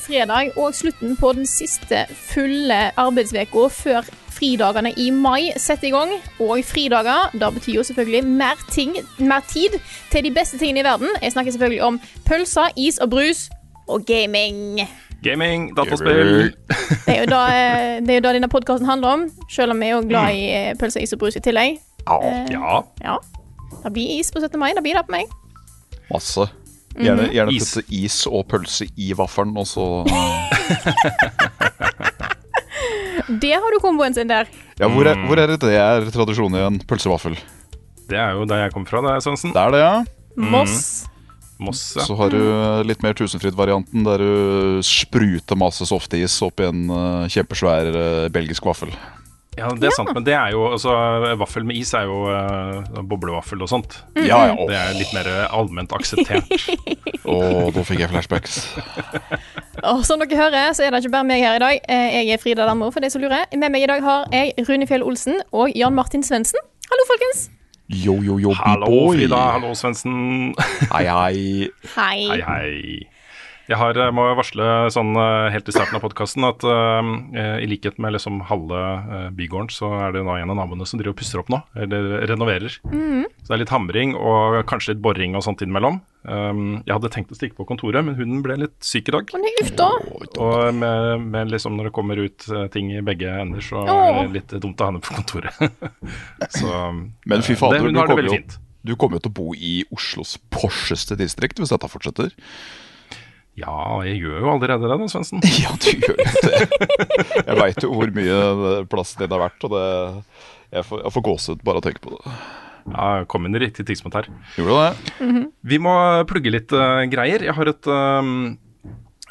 Fredag og slutten på den siste fulle arbeidsveka før fridagene i mai setter i gang. Og fridager, da betyr jo selvfølgelig mer, ting, mer tid til de beste tingene i verden. Jeg snakker selvfølgelig om pølser, is og brus og gaming. Gaming, dataspill. Det er jo da, eh, det er jo da denne podkasten handler om, selv om vi er jo glad i eh, pølser, is og brus i tillegg. Eh, Ja. Ja. Det blir is på 17. mai. Det blir det på meg. Masse. Gjerne, gjerne Is. putte is og pølse i vaffelen, og så Det har du komboen sin der. Ja, hvor er, hvor er det det er tradisjon igjen? Pølsevaffel. Det er jo der jeg kommer fra, det er Det er det, ja. Moss. Moss, ja. Så har du litt mer Tusenfryd-varianten, der du spruter masse softis oppi en eh, kjempesvær eh, belgisk vaffel. Ja. Det er sant, men det er jo altså, Vaffel med is er jo uh, boblevaffel og sånt. Ja, ja. Det er litt mer allment akseptert. Og da fikk jeg flashbacks. Og som dere hører, så er det ikke bare meg her i dag. Eh, Jeg er Frida Dammo, for de som lurer. Med meg i dag har jeg Rune Fjell Olsen og Jan Martin Svendsen. Hallo, folkens. Yo, yo, yo, Hallo. Frida. Hallo, Svendsen. Hei, hei. Hei. Hei, hei. Jeg har, eh, må varsle sånn eh, helt i starten av podkasten at uh, i likhet med liksom halve uh, bygården, så er det en av naboene som driver og pusser opp nå, eller renoverer. Så det er litt hamring og kanskje litt boring og sånt innimellom. Um, jeg hadde tenkt å stikke på kontoret, men hunden ble litt syk i dag. Og med, med liksom når det kommer ut eh, ting i begge ender, så er det litt dumt å ha henne på kontoret. så Men fy eh, fader, det, hun har det veldig fint. Du kommer jo til å bo i Oslos Porseste distrikt hvis dette fortsetter. Ja, jeg gjør jo allerede det, da, Svendsen. Ja, du gjør jo det. Jeg veit jo hvor mye plassen din er verdt, og det Jeg får, jeg får gåsehud bare av å tenke på det. Ja, jeg kom inn i riktig tidspunkt her. Gjorde du det? Vi må plugge litt uh, greier. Jeg har et, um,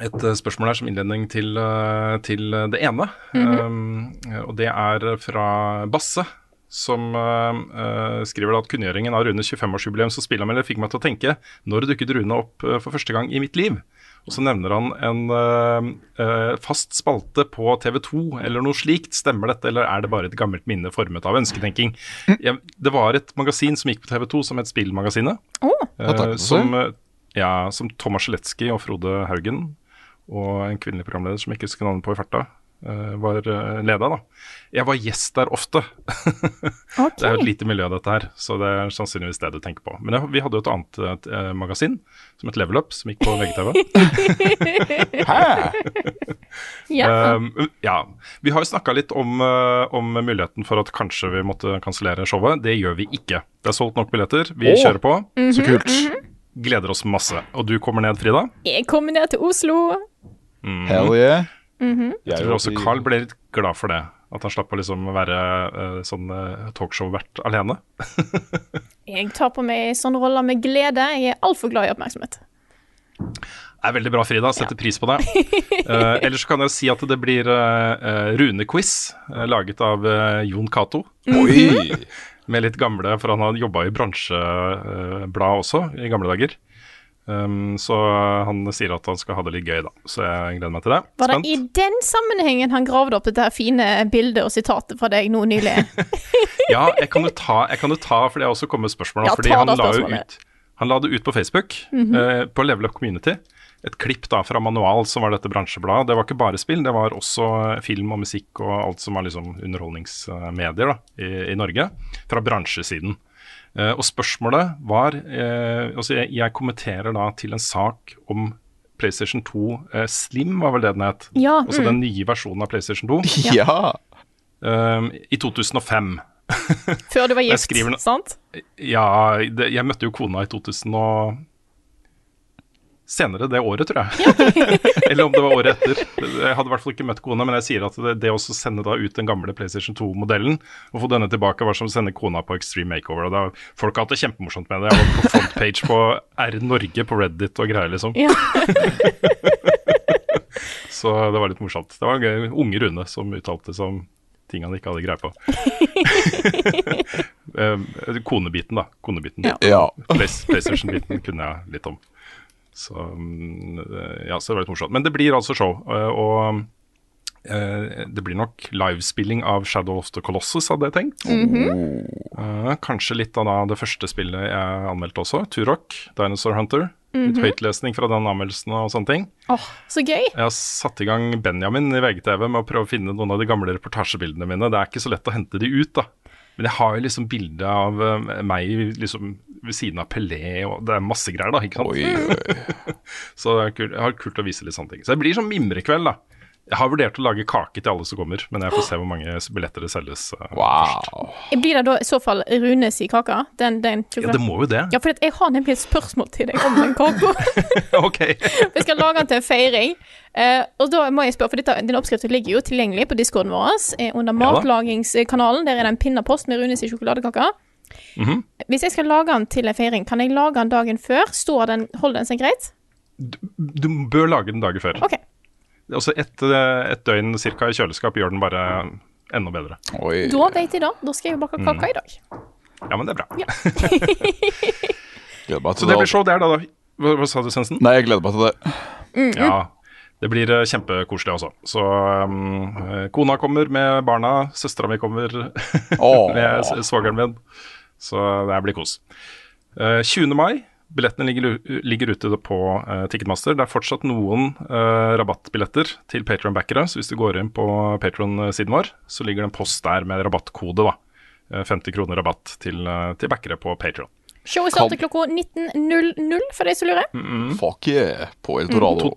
et eh, spørsmål her som innledning til, til det ene. um, og det er fra Basse, som eh, eh, skriver da at kunngjøringen av Runes 25-årsjubileum som spillanmelder fikk meg til å tenke når dukket Rune opp for første gang i mitt liv? Og så nevner han en uh, fast spalte på TV 2 eller noe slikt. Stemmer dette, eller er det bare et gammelt minne formet av ønsketenking? Jeg, det var et magasin som gikk på TV 2 som het Spillmagasinet. Å, uh, som, ja, som Thomas Sjeletskij og Frode Haugen og en kvinnelig programleder som jeg ikke husker navnet på i farta, var uh, leda. da. Jeg var gjest der ofte. Okay. Det er jo et lite miljø, dette her, så det er sannsynligvis det du tenker på. Men jeg, vi hadde jo et annet eh, magasin, som het Level Up, som gikk på VGTV. Ja. Um, ja. Vi har jo snakka litt om, eh, om muligheten for at kanskje vi måtte kansellere showet. Det gjør vi ikke. Det er solgt nok billetter. Vi oh. kjører på. Så kult. Gleder oss masse. Og du kommer ned, Frida? Jeg kommer ned til Oslo. Hell yeah. Jeg tror også Carl ble litt glad for det. At han slapp å liksom være uh, sånn uh, talkshow-vert alene. Jeg tar på meg sånne roller med glede. Jeg er altfor glad i oppmerksomhet. Det er veldig bra, Frida. Setter pris på det. Uh, ellers så kan jeg si at det blir uh, Rune-quiz, eh, laget av eh, Jon Cato. Oi! Med litt gamle, for han har jobba i bransjeblad også i gamle dager. Um, så han sier at han skal ha det litt gøy, da. Så jeg gleder meg til det. Var det i den sammenhengen han gravde opp dette her fine bildet og sitatet fra deg nå nylig? Ja, jeg kan jo ta, jeg kan jo ta for det har også kommet spørsmål. Ja, fordi han la, ut, han la det ut på Facebook, eh, på Level Up Community. Et klipp da fra Manual, som var dette bransjebladet. Det var ikke bare spill, det var også film og musikk og alt som er liksom underholdningsmedier da, i, i Norge. Fra bransjesiden. Eh, og spørsmålet var eh, altså jeg, jeg kommenterer da til en sak om PlayStation 2 eh, Slim, var vel det den het? Ja, Altså mm. den nye versjonen av PlayStation 2 Ja. um, i 2005. Før du var gift, sant? Ja, det, jeg møtte jo kona i 2000 og Senere det året, tror jeg. Eller om det var året etter. Jeg hadde i hvert fall ikke møtt kona, men jeg sier at det, det å sende da ut den gamle PlayStation 2-modellen og få denne tilbake, var som å sende kona på Extreme Makeover. Og da, folk har hatt det kjempemorsomt med det. Jeg var på frontpage på R Norge på Reddit og greier, liksom. Ja. Så det var litt morsomt. Det var en gøy, unge Rune som uttalte seg om ting han ikke hadde greie på. Eh, Konebiten, da. Konebiten. Ja. PlayStation-biten kunne jeg litt om. Så, mm, ja, så det var litt morsomt. Men det blir altså show. eh, Og eh, det blir nok livespilling av Shadow of the Colossus, hadde jeg tenkt. Eh, kanskje litt av det første spillet jeg anmeldte også, Turok, Dinosaur Hunter. Litt høytlesning fra den anmeldelsen og sånne ting. Åh, så gøy. Jeg har satt i gang Benjamin i VGTV med å prøve å finne noen av de gamle reportasjebildene mine. Det er ikke så lett å hente de ut, da. Men jeg har jo liksom bilde av meg liksom ved siden av Pelé, og det er masse greier, da. ikke sant? Oi, oi. Så det er kult, jeg har kult å vise litt sånne ting. Så det blir sånn mimrekveld, da. Jeg har vurdert å lage kake til alle som kommer, men jeg får se hvor mange billetter det selges. først. Wow. Blir det da i så fall Runes i kaka? Den, den Ja, det må jo det. Ja, for jeg har nemlig et spørsmål til deg om den kaka. ok. Vi skal lage den til en feiring. Uh, og da må jeg spørre, for dette, den oppskriften ligger jo tilgjengelig på discorden vår. Eh, under matlagingskanalen. Der er det en pinnepost med Runes i sjokoladekake. -hmm. Hvis jeg skal lage den til en feiring, kan jeg lage den dagen før? Står den, Holder den seg greit? Du bør lage den dagen før. Okay. Altså et, eh, et døgn cirka i kjøleskap gjør den bare enda bedre. Oi. Da vet jeg det. Da skal jeg bake Mm. kake i dag. Ja, men det er bra. Gleder meg Så til det det. blir show der, da. Hva, hva sa du, Sensen? Nei, jeg gleder meg til det. Ja, det blir eh, kjempekoselig også. Så um, kona kommer med barna, søstera mi kommer oh. med svogeren min. Så det blir kos. Eh, 20. mai, billettene ligger, ligger ute på eh, Ticketmaster. Det er fortsatt noen eh, rabattbilletter til Patron-backere, så hvis du går inn på Patron-siden vår, så ligger det en post der med rabattkode, da. Eh, 50 kroner rabatt til, eh, til backere på Patron. Showet starter klokka 19.00, for de som lurer. Mm. Fuck yeah, på Eldorado.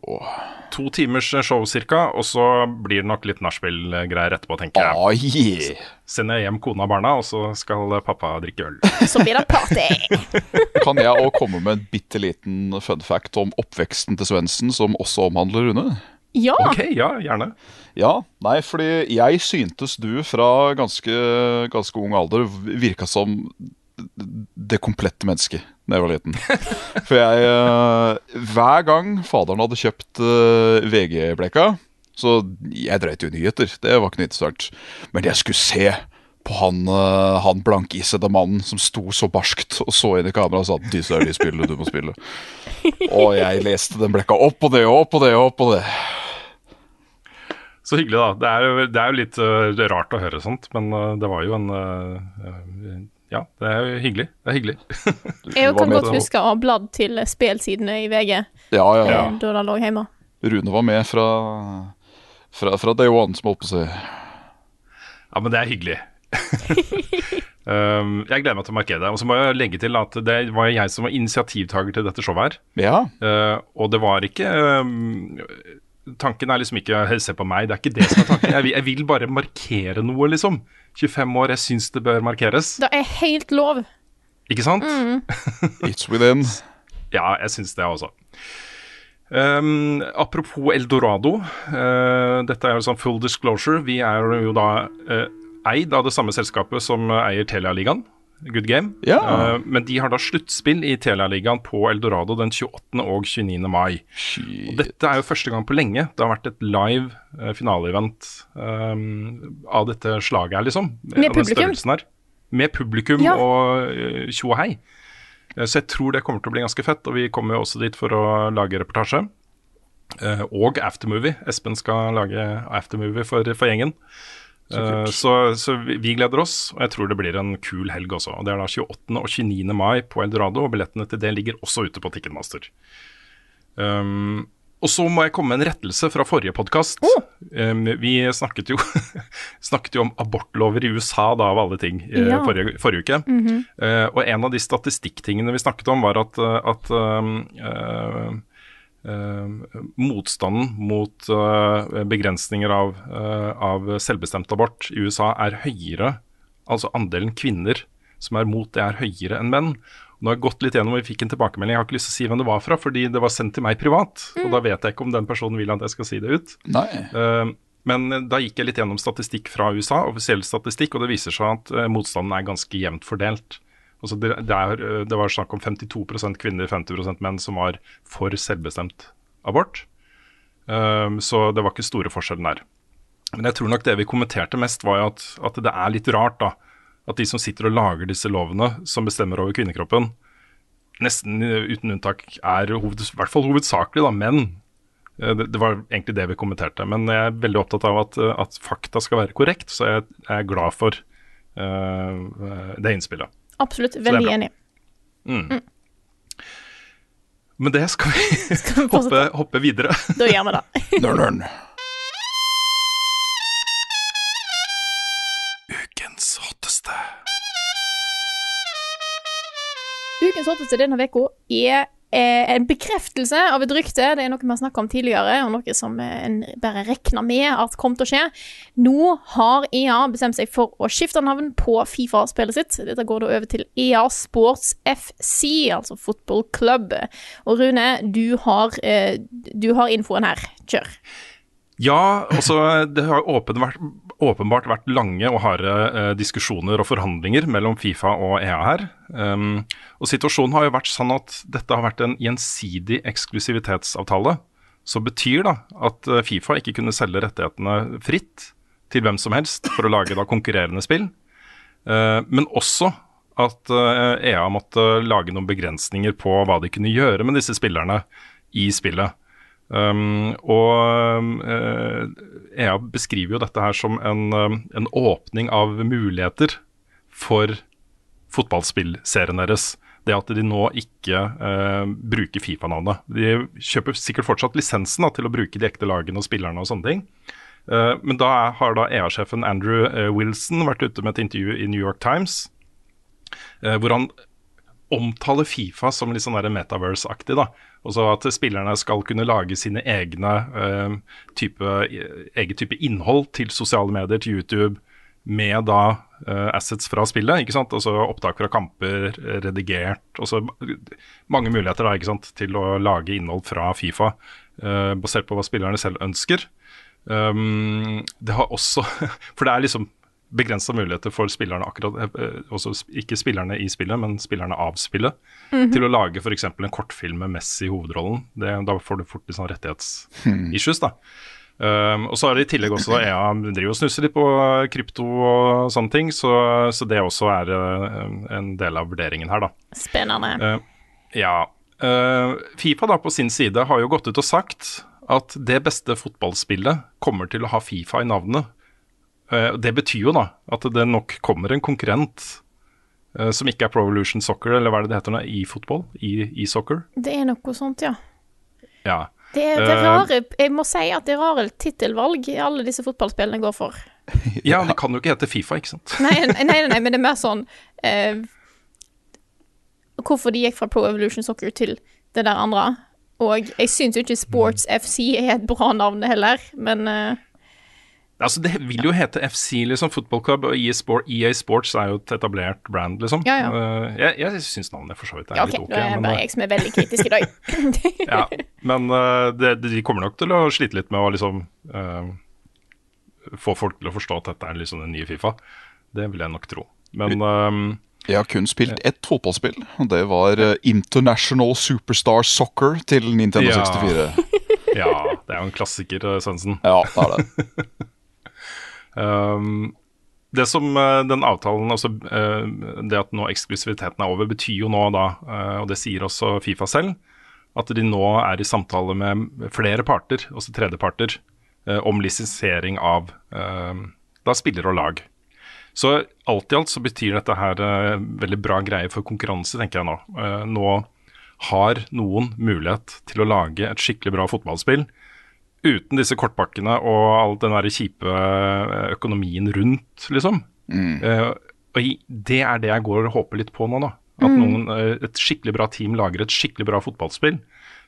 To timers show cirka, og så blir det nok litt nachspiel-greier etterpå, tenker jeg. Ah, yeah. Sender jeg hjem kona og barna, og så skal pappa drikke øl. Så blir det party. Kan jeg òg komme med en bitte liten fun fact om oppveksten til Svendsen, som også omhandler Rune? Ja. Ok, ja, gjerne. Ja, nei, fordi jeg syntes du fra ganske, ganske ung alder virka som det komplette mennesket da jeg var liten. For jeg eh, Hver gang faderen hadde kjøpt eh, VG-blekka, så jeg dreit jo i nyheter, det var ikke noe interessant. Men jeg skulle se på han, uh, han blankisede mannen som sto så barskt og så inn i kameraet og sa disse er de spillene du må spille. Og jeg leste den blekka opp og det og opp og det og opp og det. Så hyggelig, da. Det er jo, det er jo litt uh, rart å høre sånt, men uh, det var jo en uh, Ja, det er jo hyggelig. Det er hyggelig. Jeg kan godt huske å ha bladd til spelsidene i VG Ja, ja, ja. eh, da det lå hjemme. Rune var med fra, fra, fra day one, som holdt på å si. Ja, men det er hyggelig. um, jeg gleder meg til å markere det. Og så må jeg legge til at det var jeg som var initiativtaker til dette showet her. Ja. Uh, og det var ikke um, Tanken er liksom ikke «Hei, se på meg, det er ikke det som er tanken. Jeg vil, jeg vil bare markere noe, liksom. 25 år, jeg syns det bør markeres. Det er helt lov. Ikke sant? It's within. Ja, jeg syns det også. Um, apropos Eldorado. Uh, dette er jo sånn full disclosure. Vi er jo da uh, eid av det samme selskapet som uh, eier Telia-ligaen. Good Game. Ja. Uh, men de har da sluttspill i Telia-ligaen på Eldorado den 28. og 29. mai. Og dette er jo første gang på lenge det har vært et live uh, finaleevent um, av dette slaget her, liksom. Med publikum? her. Med publikum Ja. og uh, tjo og hei. Uh, Så jeg tror det kommer til å bli ganske fett, og vi kommer jo også dit for å lage reportasje. Eh, og aftermovie. Espen skal lage aftermovie for, for gjengen. Eh, så, så vi vi gleder oss, og jeg tror det blir en kul helg også. Det er da 28. og 29. mai på Eldorado, og billettene til det ligger også ute på Ticketmaster. Um, og så må jeg komme med en rettelse fra forrige podkast. Um, vi snakket jo, snakket jo om abortlover i USA, da, av alle ting, i Ja. forrige, forrige uke. Eh, og en av de statistikktingene vi snakket om, var at, eh, at um, eh, eh, motstanden mot eh, begrensninger av, eh, av selvbestemt abort i USA er høyere altså andelen kvinner som er mot det, er høyere enn menn. Nå har jeg gått litt gjennom og vi fikk en tilbakemelding. Jeg har ikke lyst til å si hvem det var fra, fordi det var sendt til meg privat. Og da vet jeg ikke om den personen vil at jeg skal si det ut. Nei. Eh, men da gikk jeg litt gjennom statistikk fra USA, offisiell statistikk, og det viser seg at eh, motstanden er ganske jevnt fordelt. Altså det, det, er, eh, det var snakk om 52% kvinner, 50% menn som var for selvbestemt abort. Um, så det var ikke store forskjellen der. Men jeg tror nok det vi kommenterte mest, var at, at det er litt rart da, at de som sitter og lager disse lovene, som bestemmer over kvinnekroppen, nesten uten unntak er hoved, i hvert fall hovedsakelig da, menn. Eh, Det, det var egentlig det vi kommenterte. Men jeg er veldig opptatt av at, at fakta skal være korrekt, så jeg, jeg er glad for uh, det innspillet. Absolutt. Veldig enig. Mm. enig. Med det skal vi vi hoppe, hoppe videre. Da gjør vi det. Nørn, nørn. Ukens hotteste. Ukens hotteste denne uka er en bekreftelse av et rykte. Det er noe vi har snakka om tidligere, og noe som eh, en bare regna med at kom til å skje. Nå har EA bestemt seg for å skifte navn på Fifa-spillet sitt. Dette går da over til EA Sports FC, altså Football Club. Og Rune, du har, eh, du har infoen her. Kjør. Ja, altså det har åpen vært, åpenbart vært lange og harde eh, diskusjoner og forhandlinger mellom Fifa og EA her. Um, og situasjonen har jo vært sånn at dette har vært en gjensidig eksklusivitetsavtale. Som betyr da at eh, Fifa ikke kunne selge rettighetene fritt til hvem som helst for å lage da konkurrerende spill. Uh, men også at uh, EA måtte lage noen begrensninger på hva de kunne gjøre med disse spillerne i spillet. Um, og uh, EA beskriver jo dette her som en, um, en åpning av muligheter for fotballspillserien deres. Det at de nå ikke uh, bruker Fifa-navnet. De kjøper sikkert fortsatt lisensen da, til å bruke de ekte lagene og spillerne og sånne ting. Uh, men da er, har da EA-sjefen Andrew eh, Wilson vært ute med et intervju i New York Times, eh, hvor han omtaler Fifa som litt sånn metaverse-aktig. da. Også at spillerne skal kunne lage sine egne uh, type, eget type innhold til sosiale medier, til YouTube, med da uh, assets fra spillet. ikke sant? Altså opptak fra kamper, redigert, redigert. Også mange muligheter da, ikke sant? til å lage innhold fra Fifa, uh, basert på hva spillerne selv ønsker. Um, det har også For det er liksom begrensa muligheter for spillerne akkurat eh, Også ikke spillerne i spillet, men spillerne av spillet. Til å lage f.eks. en kortfilm med Messi i hovedrollen. Det, da får du fort litt sånn rettighetsissues, da. Um, og så er det i tillegg også da EA driver og snusser litt på krypto og sånne ting, så, så det også er uh, en del av vurderingen her, da. Spennende. Uh, ja. Uh, Fifa da på sin side har jo gått ut og sagt at det beste fotballspillet kommer til å ha Fifa i navnet. Eh, det betyr jo da at det nok kommer en konkurrent eh, som ikke er Pro Evolution Soccer, eller hva er det det heter nå, i fotball? I, i soccer? Det er noe sånt, ja. Ja. Det er, det er Eh, rare Jeg må si at det er rare tittelvalg alle disse fotballspillene går for. ja, det kan jo ikke hete Fifa, ikke sant? Nei, nei, nei, nei men det er mer sånn eh, Hvorfor de gikk fra Pro Evolution Soccer til det der andre. Og jeg syns jo ikke Sports FC er et bra navn heller, men eh, Altså, det vil jo hete FC, liksom. Football Club og EA, Sport, EA Sports er jo et etablert brand, liksom. Ja, ja. Eh, jeg jeg syns navnet for så vidt er ja, OK, litt ok. da er det men, bare eh, jeg som er veldig kritisk i dag. ja, men eh, det, de kommer nok til å slite litt med å liksom uh, få folk til å forstå at dette er liksom den nye Fifa. Det vil jeg nok tro. Men eh, Jeg har kun spilt ett fotballspill, og det var International Superstar Soccer til Nintendo Ja. 64. ja, det er jo en klassiker, Svendsen. Ja, det er det. Um, det som eh, den avtalen, altså eh, det at nå eksklusiviteten er over, betyr jo nå da, eh, og det sier også Fifa selv, at de nå er i samtale med flere parter, også tredjeparter, om lisensiering av eh, da spillere og lag. Så alt i alt så betyr dette her veldig bra greie for konkurranse, tenker jeg nå. Nå har noen mulighet til å lage et skikkelig bra fotballspill uten disse kortpakkene og all den der kjipe eh, økonomien rundt, liksom. Eh, og det er det jeg går og håper litt på nå, da. At noen, eh, et skikkelig bra team lager et skikkelig bra fotballspill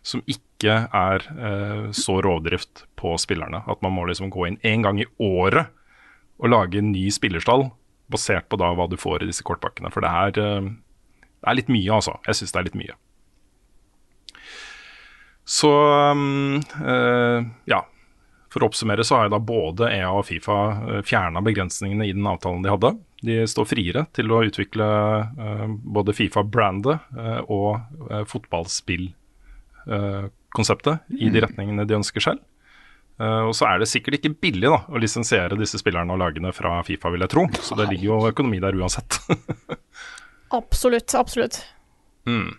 som ikke er uh, så rovdrift på spillerne. At man må liksom gå inn én gang i året og lage en ny spillerstall basert på da hva du får i disse kortpakkene. For det er, uh, det er litt mye, altså. Jeg syns det er litt mye. Så um, eh, ja. For å oppsummere så har jo da både EA og Fifa uh, fjerna begrensningene i den avtalen de hadde. De står friere til å utvikle eh, både Fifa-brandet eh, og uh, fotballspillkonseptet i de retningene de ønsker selv. Uh, og så er det sikkert ikke billig da, å lisensiere disse spillerne og lagene fra Fifa, vil jeg tro. Så det ligger jo økonomi der uansett. Absolutt. Absolutt. mm.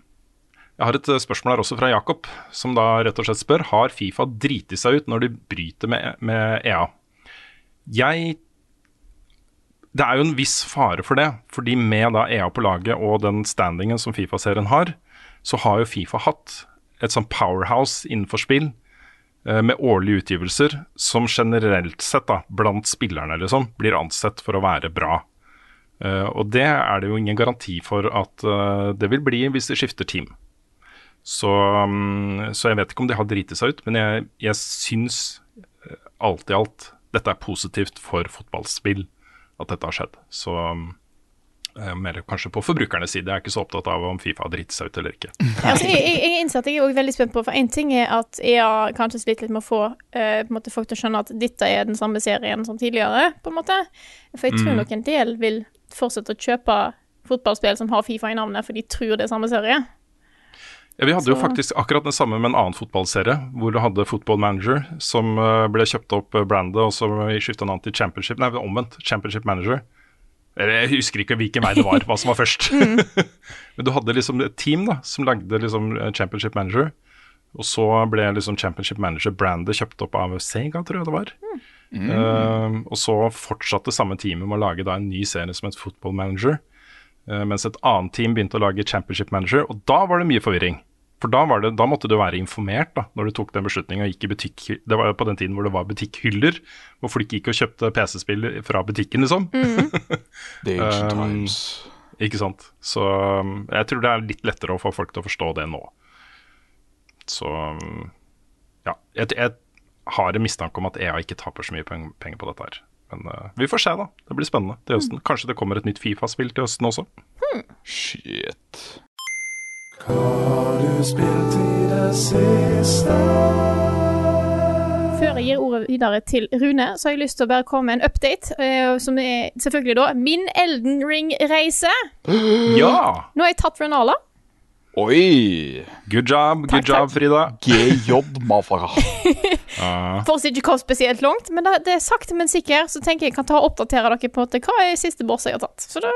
Jeg har et uh, spørsmål her også fra Jakob, som da rett og slett spør Har Fifa driti seg ut når de bryter med, med EA. Jeg Det er jo en viss fare for det, fordi med da EA på laget og den standingen som Fifa-serien har, så har jo Fifa hatt et sånn powerhouse innenfor spill eh, med årlige utgivelser som generelt sett, da, blant spillerne, liksom, blir ansett for å være bra. Uh, og det er det jo ingen garanti for at uh, det vil bli hvis de skifter team. Så, mm, så jeg vet ikke om det har driti seg ut, men jeg, jeg syns eh, alt i alt dette er positivt for fotballspill at dette har skjedd. Så eh, mer kanskje på forbrukernes side. Jeg er ikke så opptatt av om Fifa har driti seg ut eller ikke. Altså, jeg, jeg, jeg innser at jeg er også veldig spent på For én ting er at EA kanskje sliter litt med å få eh, på måte folk til å skjønne at dette er den samme serien som tidligere. på en måte For jeg tror Mm. nok en del vil fortsette å kjøpe fotballspill som har Fifa i navnet, for de tror det er samme serie. Ja, vi hadde jo faktisk akkurat det samme med en annen fotballserie, hvor du hadde Football Manager, som eh, ble kjøpt opp eh, brandet, og så skifta navn til Championship Nei, omvendt. Championship Manager. Jeg husker ikke hvilken vei det var, hva som var først. Men du hadde liksom et team da, som lagde liksom eh, Championship Manager. Og så ble liksom Championship Manager-brandet kjøpt opp av Sega, tror jeg det var. Eh, og så fortsatte samme teamet med å lage da en ny serie som het Football Manager. Eh, mens et annet team begynte å lage Championship Manager, og da var det mye forvirring. For da, var det, da måtte du være informert da, når du tok den beslutningen og gikk i butikk. Det var jo på den tiden hvor det var butikkhyller, hvor folk gikk og kjøpte PC-spill fra butikken, liksom. The ancient Um, times. Ikke sant. Så um, jeg tror det er litt lettere å få folk til å forstå det nå. Så um, ja. Jeg, jeg har en mistanke om at EA ikke taper så mye peng- penger på dette her. Men uh, vi får se, da. Det blir spennende til høsten. Kanskje det kommer et nytt Fifa-spill til høsten også. Shit. Før jeg gir ordet videre til Rune, så har jeg lyst til å bare komme med en update, eh, som er selvfølgelig da min Elden Ring-reise. Ja! Nå har jeg tatt Renala. Oi! Good job, good job, takk. Frida. GJ, mafaka. Fortsatt ikke kommet spesielt langt, men det, det er sakte, men sikkert. Så tenker jeg kan ta og oppdatere dere på hva er siste boss jeg har tatt. Så det,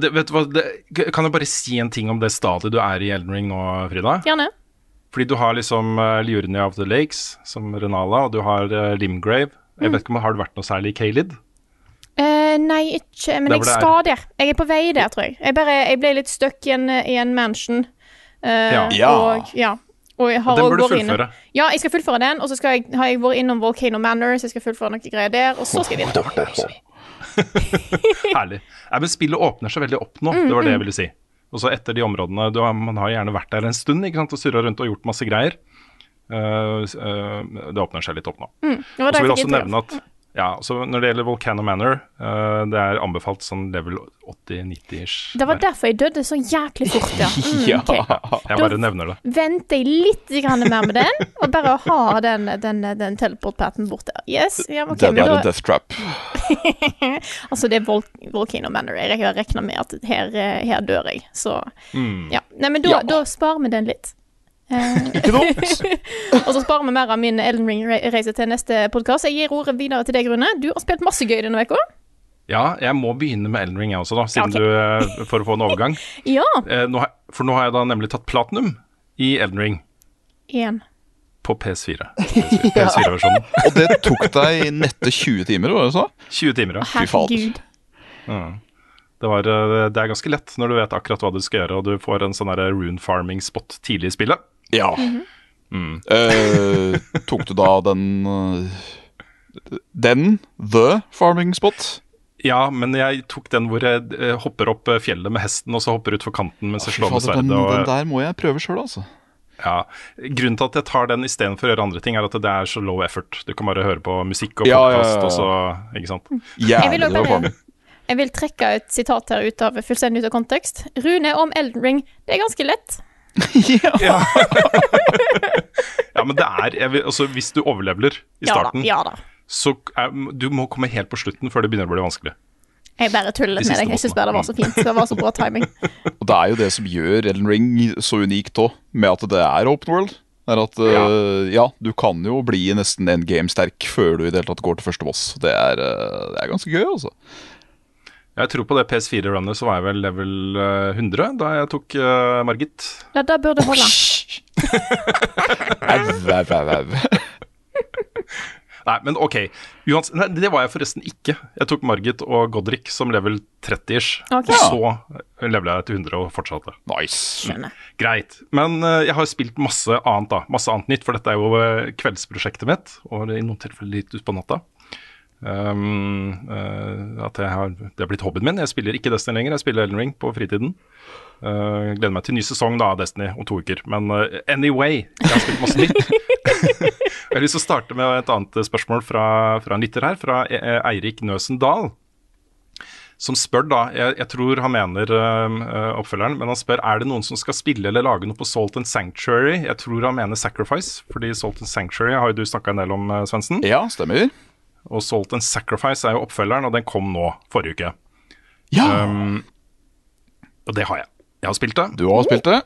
det, vet du hva, det, kan jeg bare si en ting om det stadiet du er i Elden Ring nå, Frida? gjerne. Fordi du har liksom uh, Liurnia of the Lakes, som Renala, og du har uh, Limgrave. Jeg vet ikke om Har det vært noe særlig i Kalid? Uh, nei, ikke Men jeg skal der. Jeg er på vei der, tror jeg. Jeg, bare, jeg ble litt stuck i en, i en mansion. Uh, Ja. Ja. Og, ja. og jeg har Den burde bør du fullføre. innom-. Ja, jeg skal fullføre den, og så skal jeg, har jeg vært innom Volcano Manor, så jeg skal fullføre noen greier der, og så skal jeg videre. Herlig. Nei, men spillet åpner seg veldig opp nå, det var det jeg ville si. Og så etter de områdene du har, Man har gjerne vært der en stund ikke sant, og surra rundt og gjort masse greier. Uh, eh, det åpner seg litt opp nå. Mm, Og så vil jeg også nevne at ja, så Når det gjelder Volcano Manor, uh, det er anbefalt sånn level 80-90-ish. Det var derfor jeg døde så jæklig fort, ja. Mm, Ja. Jeg bare nevner det. Venter jeg litt grann mer med den, og bare ha den, den, den teleport-paten borte. Yes, ja, okay, Det er da, en death trap. Altså, det er Vol Volcano Manor. Jeg har regna med at her, eh, her dør jeg, så Ja. Nei, men da, Ja. da sparer vi den litt. Eh, Ikke dumt. og så sparer vi mer av min Elden Ring-reise til neste podkast. Jeg gir ordet videre til deg, Rune. Du har spilt masse gøy denne uka. Ja, jeg må begynne med Elden Ring jeg også, da, siden okay. du, eh, for å få en overgang. Ja. Eh, nå har, for nå har jeg da nemlig tatt platinum i Elden Ring Igjen. på PS4. PS4-versjonen. Og det tok deg nette 20 timer, var det så? 20 timer, ja. Fy fader. Herregud. Det, var, det er ganske lett når du vet akkurat hva du skal gjøre, og du får en sånn der rune farming spot tidlig i spillet. Ja. Eh, tok du da den Den? The farming spot? Ja, men jeg tok den hvor jeg eh, hopper opp eh, fjellet med hesten, og så hopper utfor kanten mens jeg slår med sverdet. den, og... den der må jeg prøve sjøl, altså. ja. Grunnen til at jeg tar den istedenfor å gjøre andre ting, er at det er så low effort. Du kan bare høre på musikk og Ja, ja, podkast, ja, ja. og så Ikke sant. Jeg vil også bare- Jeg vil trekke et sitat her ut av fullstendig ut av kontekst. Rune om Elden Ring. Det er ganske lett. Ja, ja, men det er jeg vil, altså, Hvis du overleveler i Ja da. starten, Ja da. så er, du må komme helt på slutten før det begynner å bli vanskelig. Jeg bare tuller med deg. Jeg syns bare det var så fint. Det var så bra timing. Og det er jo det som gjør Elden Ring så unikt òg, med at det er open world. Er at eh, ja. du kan jo bli nesten endgame-sterk før du i det hele tatt går til første boss. Det er, uh, det er ganske gøy, altså. Jeg tror på det PS4-runnet så var jeg vel level eh, 100 da jeg tok uh, Margit. Ja, det burde holde. Au, au, au, au. Nei, men ok. Uans nei, det var jeg forresten ikke. Jeg tok Margit og Godrik som level 30-ish. Ok. Og så levela jeg til 100 og fortsatte. Nice. Skjønner. Greit. Men uh, jeg har spilt masse annet, da. Masse annet nytt, for dette er jo eh, kveldsprosjektet mitt, og i noen tilfeller litt utpå natta. Um, uh, at har, det har blitt hobbyen min. Jeg spiller ikke Destiny lenger, jeg spiller Elden Ring på fritiden. Uh, gleder meg til ny sesong da Destiny om to uker. Men uh, anyway, jeg har spilt masse nytt. jeg har lyst til å starte med et annet spørsmål fra, fra en lytter her, fra Eirik Nøsen Dahl som spør da, jeg, jeg tror han mener oppfølgeren, men han spør er det noen som skal spille eller lage noe på Salt and Sanctuary. Jeg tror han mener Sacrifice, fordi Salt and Sanctuary har jo du snakka en del om, Svendsen. Ja, stemmer. Og Salt and Sacrifice er jo oppfølgeren, og den kom nå forrige uke. Ja, Um, og det har jeg. Jeg har spilt det. du har spilt det.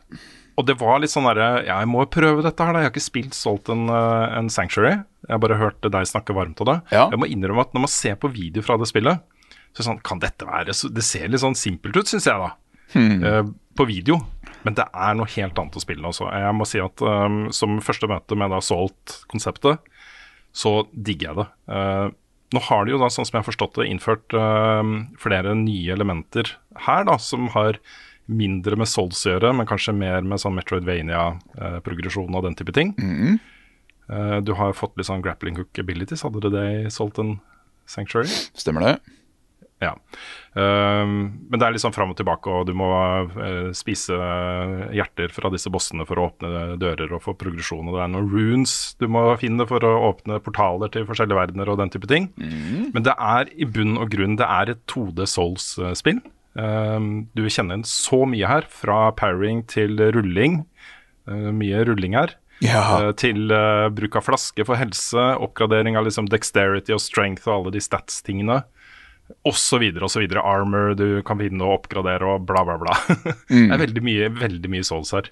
Og det var litt sånn derre ja, Jeg må prøve dette her, da. Jeg har ikke spilt Salt and, uh, and Sanctuary. Jeg har bare hørt deg snakke varmt om det. Ja. Jeg må innrømme at når man ser på video fra det spillet, så er det sånn Kan dette være så Det ser litt sånn simpelt ut, syns jeg, da. Eh, på video. Men det er noe helt annet å spille også. Jeg må si at um, som første møte med da Salt-konseptet, så digger jeg det. Uh, nå har de jo da, sånn som jeg har forstått det, innført uh, flere nye elementer her, da, som har mindre med Souls å gjøre, men kanskje mer med sånn Metroidvania-progresjon og den type ting. Eh, du har fått litt sånn grappling hook abilities, hadde du det i Salt Sanctuary? Stemmer det. Ja. Ehm, men det er litt sånn fram og tilbake, og du må eh, spise hjerter fra disse bossene for å åpne dører og få progresjon. Og det er noen runes du må finne for å åpne portaler til forskjellige verdener og den type ting. Men det er i bunn og grunn det er et 2D Souls-spill. Ehm, du kjenner igjen så mye her, fra parrying til rulling. Eh, mye rulling her. Ja. Eh, til eh, bruk av flaske for helse, oppgradering av liksom dexterity og strength og alle de stats-tingene. Så videre. Armor du kan finne og oppgradere og bla, bla, bla. det er veldig mye, veldig mye souls her.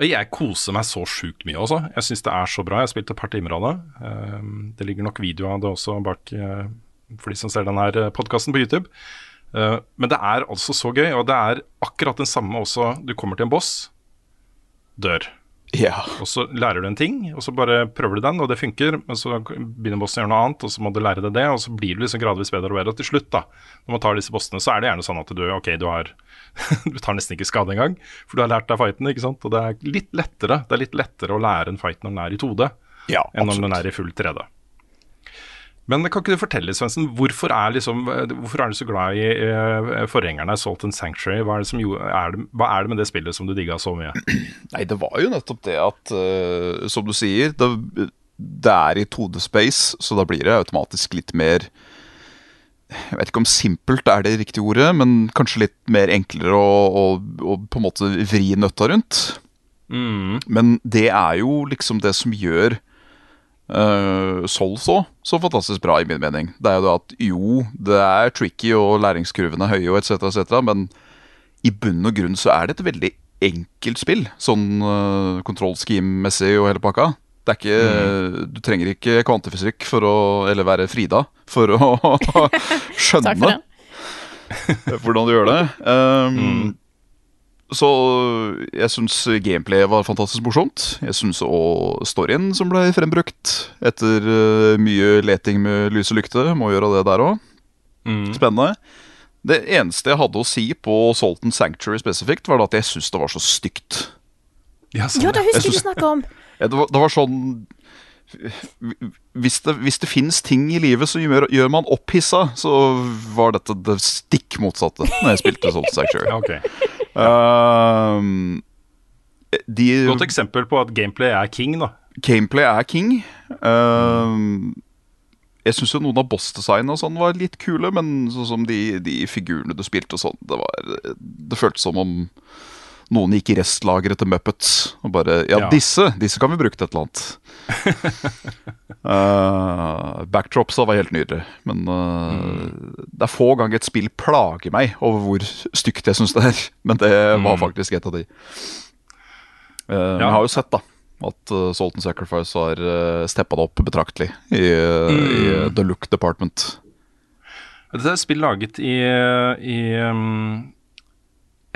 Og jeg koser meg så sjukt mye også. Jeg syns det er så bra. Jeg har spilt et par timer av det. Um, det ligger nok video av det også bak uh, for de som ser denne podkasten på YouTube. Uh, men det er altså så gøy, og det er akkurat den samme også. Du kommer til en boss, dør. Ja. Og så lærer du en ting, og så bare prøver du den, og det funker. Men så begynner bossen å gjøre noe annet, og så må du lære deg det, og så blir du liksom gradvis bedre og bedre. Og til slutt, da, når man tar disse bossene, så er det gjerne sånn at du ok, du har Du tar nesten ikke skade engang, for du har lært deg fighten, ikke sant. Og det er litt lettere Det er litt lettere å lære en fight når den er i 2D, Ja, enn når den er i full 3D. Men kan ikke du fortelle, Svendsen, hvorfor, er liksom, hvorfor er du så glad i eh, forgjengerne Salt and Sanctuary? Hva er, det som, er det, hva er det med det spillet som du digga så mye? Nei, det var jo nettopp det at, uh, som du sier, det, det er i 2D-space, så da blir det automatisk litt mer Jeg vet ikke om simpelt er det riktige ordet, men kanskje litt mer enklere å, å, å på en måte vri nøtta rundt. Men det er jo liksom det som gjør uh, Sols òg så fantastisk bra, i min mening. Det er jo det at jo, det er tricky og læringskurvene er høye og etc., etc., men i bunn og grunn så er det et veldig enkelt spill. Sånn uh, control scheme-messig og hele pakka. Det er ikke, Du trenger ikke kvantefysikk for å, eller være Frida for å Takk for hvordan du gjør det. Um, Så jeg syns gameplayet var fantastisk morsomt. Jeg syns òg storyen som ble frembrukt etter uh, mye leting med lys og lykte, må gjøre det der òg. Spennende. Det eneste jeg hadde å si på Salton Sanctuary spesifikt, var at jeg syns det var så stygt. Ja, sånn, ja det husker synes- du snakka om. Det var, det var sånn Hvis det, hvis det finnes ting i livet som gjør, gjør man opphissa, så var dette det stikk motsatte når jeg spilte Salton Sanctuary. Ja. Um, de, Godt eksempel på at gameplay er king, da. gameplay er king. Um, Jeg syns jo noen av boss-designene og sånn var litt kule, men sånn som de, de figurene du spilte og sånn, det var Det føltes som om noen gikk i restlageret til Muppets og bare Ja, Ja. disse! Disse kan vi bruke til et eller annet. Uh, backdropsa var helt nydelig, men uh, det er få ganger et spill plager meg over hvor stygt jeg syns det er. Men det var faktisk et av de. Uh, Jeg har jo sett da at uh, Salt and Sacrifice har uh, steppa det opp betraktelig i, uh, i The Look Department. Dette er et spill laget i, i um,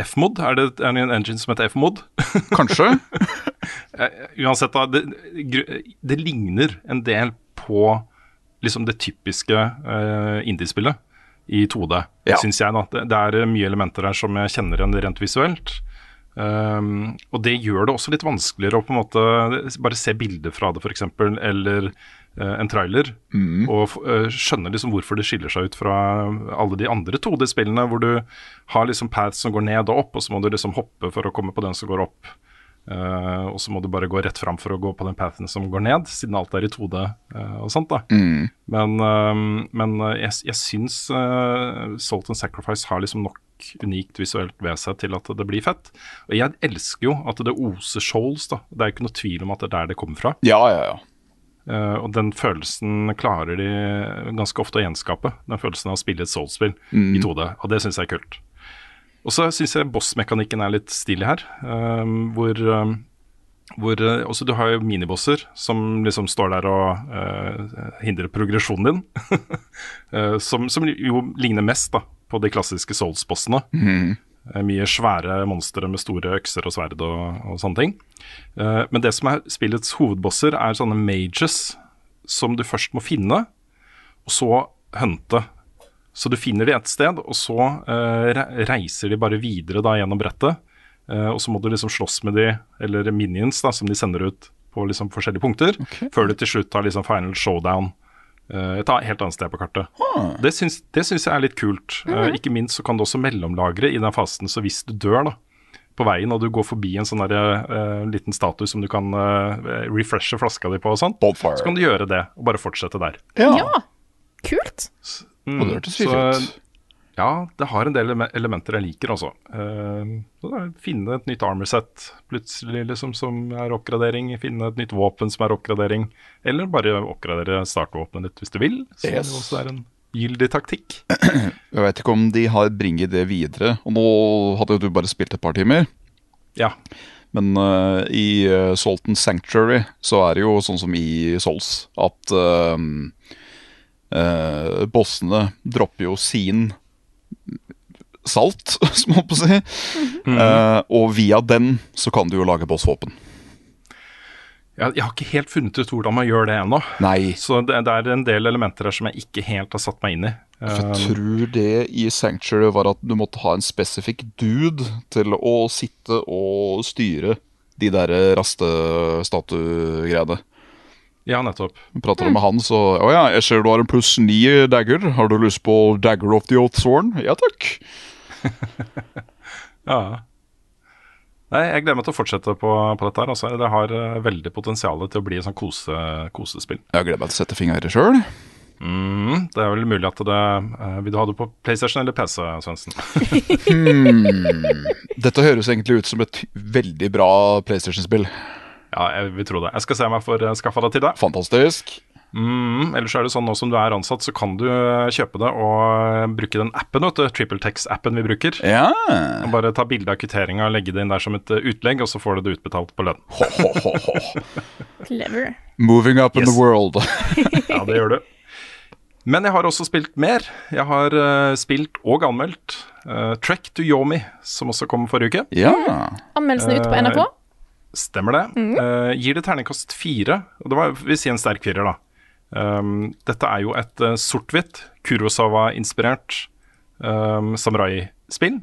F-mod. Er det er det en engine som heter F-mod? Kanskje? Eh, Uansett, da. Det, det ligner en del på liksom det typiske uh, indiespillet i 2D, Ja. syns jeg. da. Det, det er eh, mye elementer her som jeg kjenner igjen rent visuelt. Um, og det gjør det også litt vanskeligere å på en måte bare se bilder fra det, f.eks., eller en trailer, og f- eh, liksom hvorfor det skiller seg ut fra alle de andre 2D-spillene, hvor du har liksom paths som går ned og opp, og så må du liksom hoppe for å komme på den som går opp. Uh, og så må du bare gå rett fram for å gå på den pathen som går ned, siden alt er i 2D uh, og sånt. da. Men, uh, men eh, jeg, jeg syns eh, Salt and Sacrifice har liksom nok unikt visuelt ved seg til at det blir fett. Og jeg elsker jo at det oser Shoals, da. Det er ikke noe tvil om at det er der det kommer fra. Ja, ja, ja. Eh, og den følelsen klarer de ganske ofte å gjenskape. Den følelsen av å spille et Souls-spill i 2D, og det syns jeg er kult. Og så syns jeg boss-mekanikken er litt stilig her, eh, hvor, eh, hvor også du har jo minibosser som liksom står der og uh, hindrer progresjonen din. Som, som jo ligner mest da på de klassiske Souls-bossene. Eh, Mye svære monstre med store økser og sverd og, og sånne ting. Eh, men det som er spillets hovedbosser, er sånne mages som du først må finne, og så hunte. Så du finner de et sted, og så eh, reiser de bare videre da gjennom brettet. Eh, og så må du liksom slåss med de, eller minions da, som de sender ut på liksom forskjellige punkter, før du til slutt har liksom final showdown eh, et helt annet sted på kartet. Det, syns, det syns jeg er litt kult. Eh, ikke minst så kan du også mellomlagre i den fasen, så hvis du dør da, på veien, og du går forbi en sånn der, eh, liten statue som du kan uh, refreshe flaska di på og sånt, så kan du gjøre det, og bare fortsette der. Ja, kult. Mm, Og det hørtes så- fint ut. Ja, det har en del elementer jeg liker også. Eh, så det er å finne et nytt armor set plutselig liksom som er oppgradering. Finne et nytt våpen som er oppgradering. Eller bare oppgradere startvåpenet ditt hvis du vil. Som Yes. Det også er en gyldig taktikk. Jeg vet ikke om de har bringet det videre. Og nå hadde jo du bare spilt et par timer. Ja. Men uh, i uh, Salton Sanctuary så er det jo sånn som i Souls at uh, bossene dropper jo sin salt, som man på å si. Uh, og via den så kan du jo lage bossvåpen. Jeg, jeg har ikke helt funnet ut hvordan man gjør det ennå. Så det, det er en del elementer her som jeg ikke helt har satt meg inn i. for Eh, jeg tror det i Sanctuary var at du måtte ha en spesifikk dude til å sitte og styre de der rastestatuegreiene. ja, nettopp. Prater du med han, så Å ja, jeg ser du har en pluss ni dagger. Har du lyst på Dagger of the Oath Sworn? Ja takk. Ja. Nei, jeg gleder meg til å fortsette på, på dette her. Altså. Det har uh, veldig potensial til å bli et sånn kose, kosespill. Jeg gleder meg til å sette fingeren i det sjøl. Mm, det er vel mulig at det uh, Vil du ha det på PlayStation eller PC, Svendsen? Dette høres egentlig ut som et veldig bra PlayStation-spill. Ja, jeg vil tro det. Jeg skal se om jeg får eh, skaffa det til deg. Fantastisk. Mm, ellers er det sånn nå som du er ansatt, så kan du eh, kjøpe det og bruke den appen, vet du. TrippelTex-appen vi bruker. Ja. Og Bare ta bilde av kvitteringa og legge det inn der som et eh, utlegg, og så får du det utbetalt på lønn. Ho, ho, ho, ho. Clever. Moving up in the world. Ja, det gjør du. Men jeg har også spilt mer. Jeg har uh, spilt og anmeldt uh, Trek to Yomi, som også kom forrige uke. ja. Anmeldelsen er ute på NRK. Stemmer det. Eh, gir det terningkast fire. Og det var, vil si en sterk firer, da. Um, dette er jo et uh, sort-hvitt, Kurosawa-inspirert um, samurai-spill.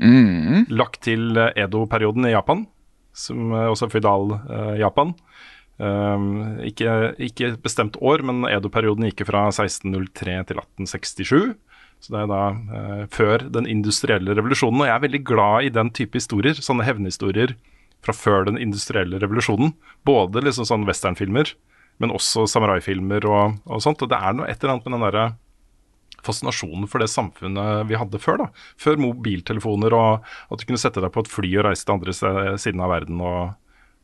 Lagt til uh, Edo-perioden i Japan, som uh, også er føydal uh. Um, ikke, ikke bestemt år, men Edo-perioden gikk fra 1603 til 1867. Så det er da uh, før den industrielle revolusjonen. Og jeg er veldig glad i den type historier, sånne hevnhistorier fra før den industrielle revolusjonen. Både liksom sånn westernfilmer, men også samuraifilmer og, og sånt. Og det er noe et eller annet med den derre fascinasjonen for det samfunnet vi hadde før. da. Før mobiltelefoner og at du kunne sette deg på et fly og reise til andre siden av verden og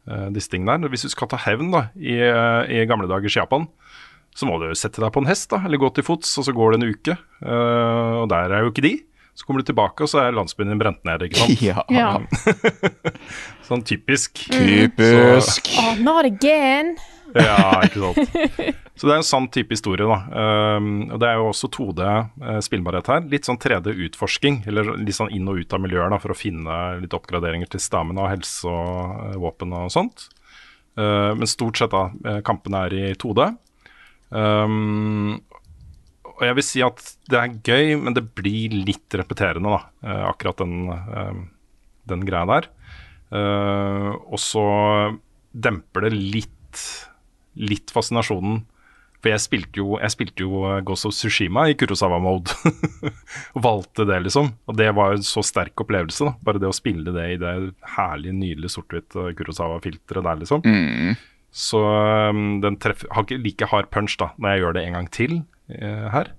uh, disse tingene der. Hvis du skal ta hevn da, i, eh, i gamle dagers Japan, så må du sette deg på en hest da, eller gå til fots, og så går det en uke. Uh, og der er jo ikke de. Så kommer du tilbake, og så er landsbyen din brent ned. ikke sant? Ja. Ja. Sånn typisk. Typisk. Oh, not again. Ja, ikke sant. Så det er en sann type historie, da. Um, og det er jo også 2D eh, spillbarhet her. Litt sånn 3D-utforsking, eller litt sånn inn og ut av miljøer da, for å finne litt oppgraderinger til stamina helse og eh, våpen og sånt. Uh, men stort sett, da, kampene er i 2D. Um, og jeg vil si at det er gøy, men det blir litt repeterende, da. akkurat den, eh, den greia der. Uh, og så demper det litt, litt fascinasjonen. For jeg spilte jo, jeg spilte jo eh, Ghost of Tsushima i Kurosawa-mode. og valgte det, liksom. Og det var en så sterk opplevelse. da Bare det å spille det i det herlige, nydelige sort-hvitt eh, Kurosawa-filteret der, liksom. Så um, den treffer, har ikke like hard punch da når jeg gjør det en gang til eh, her.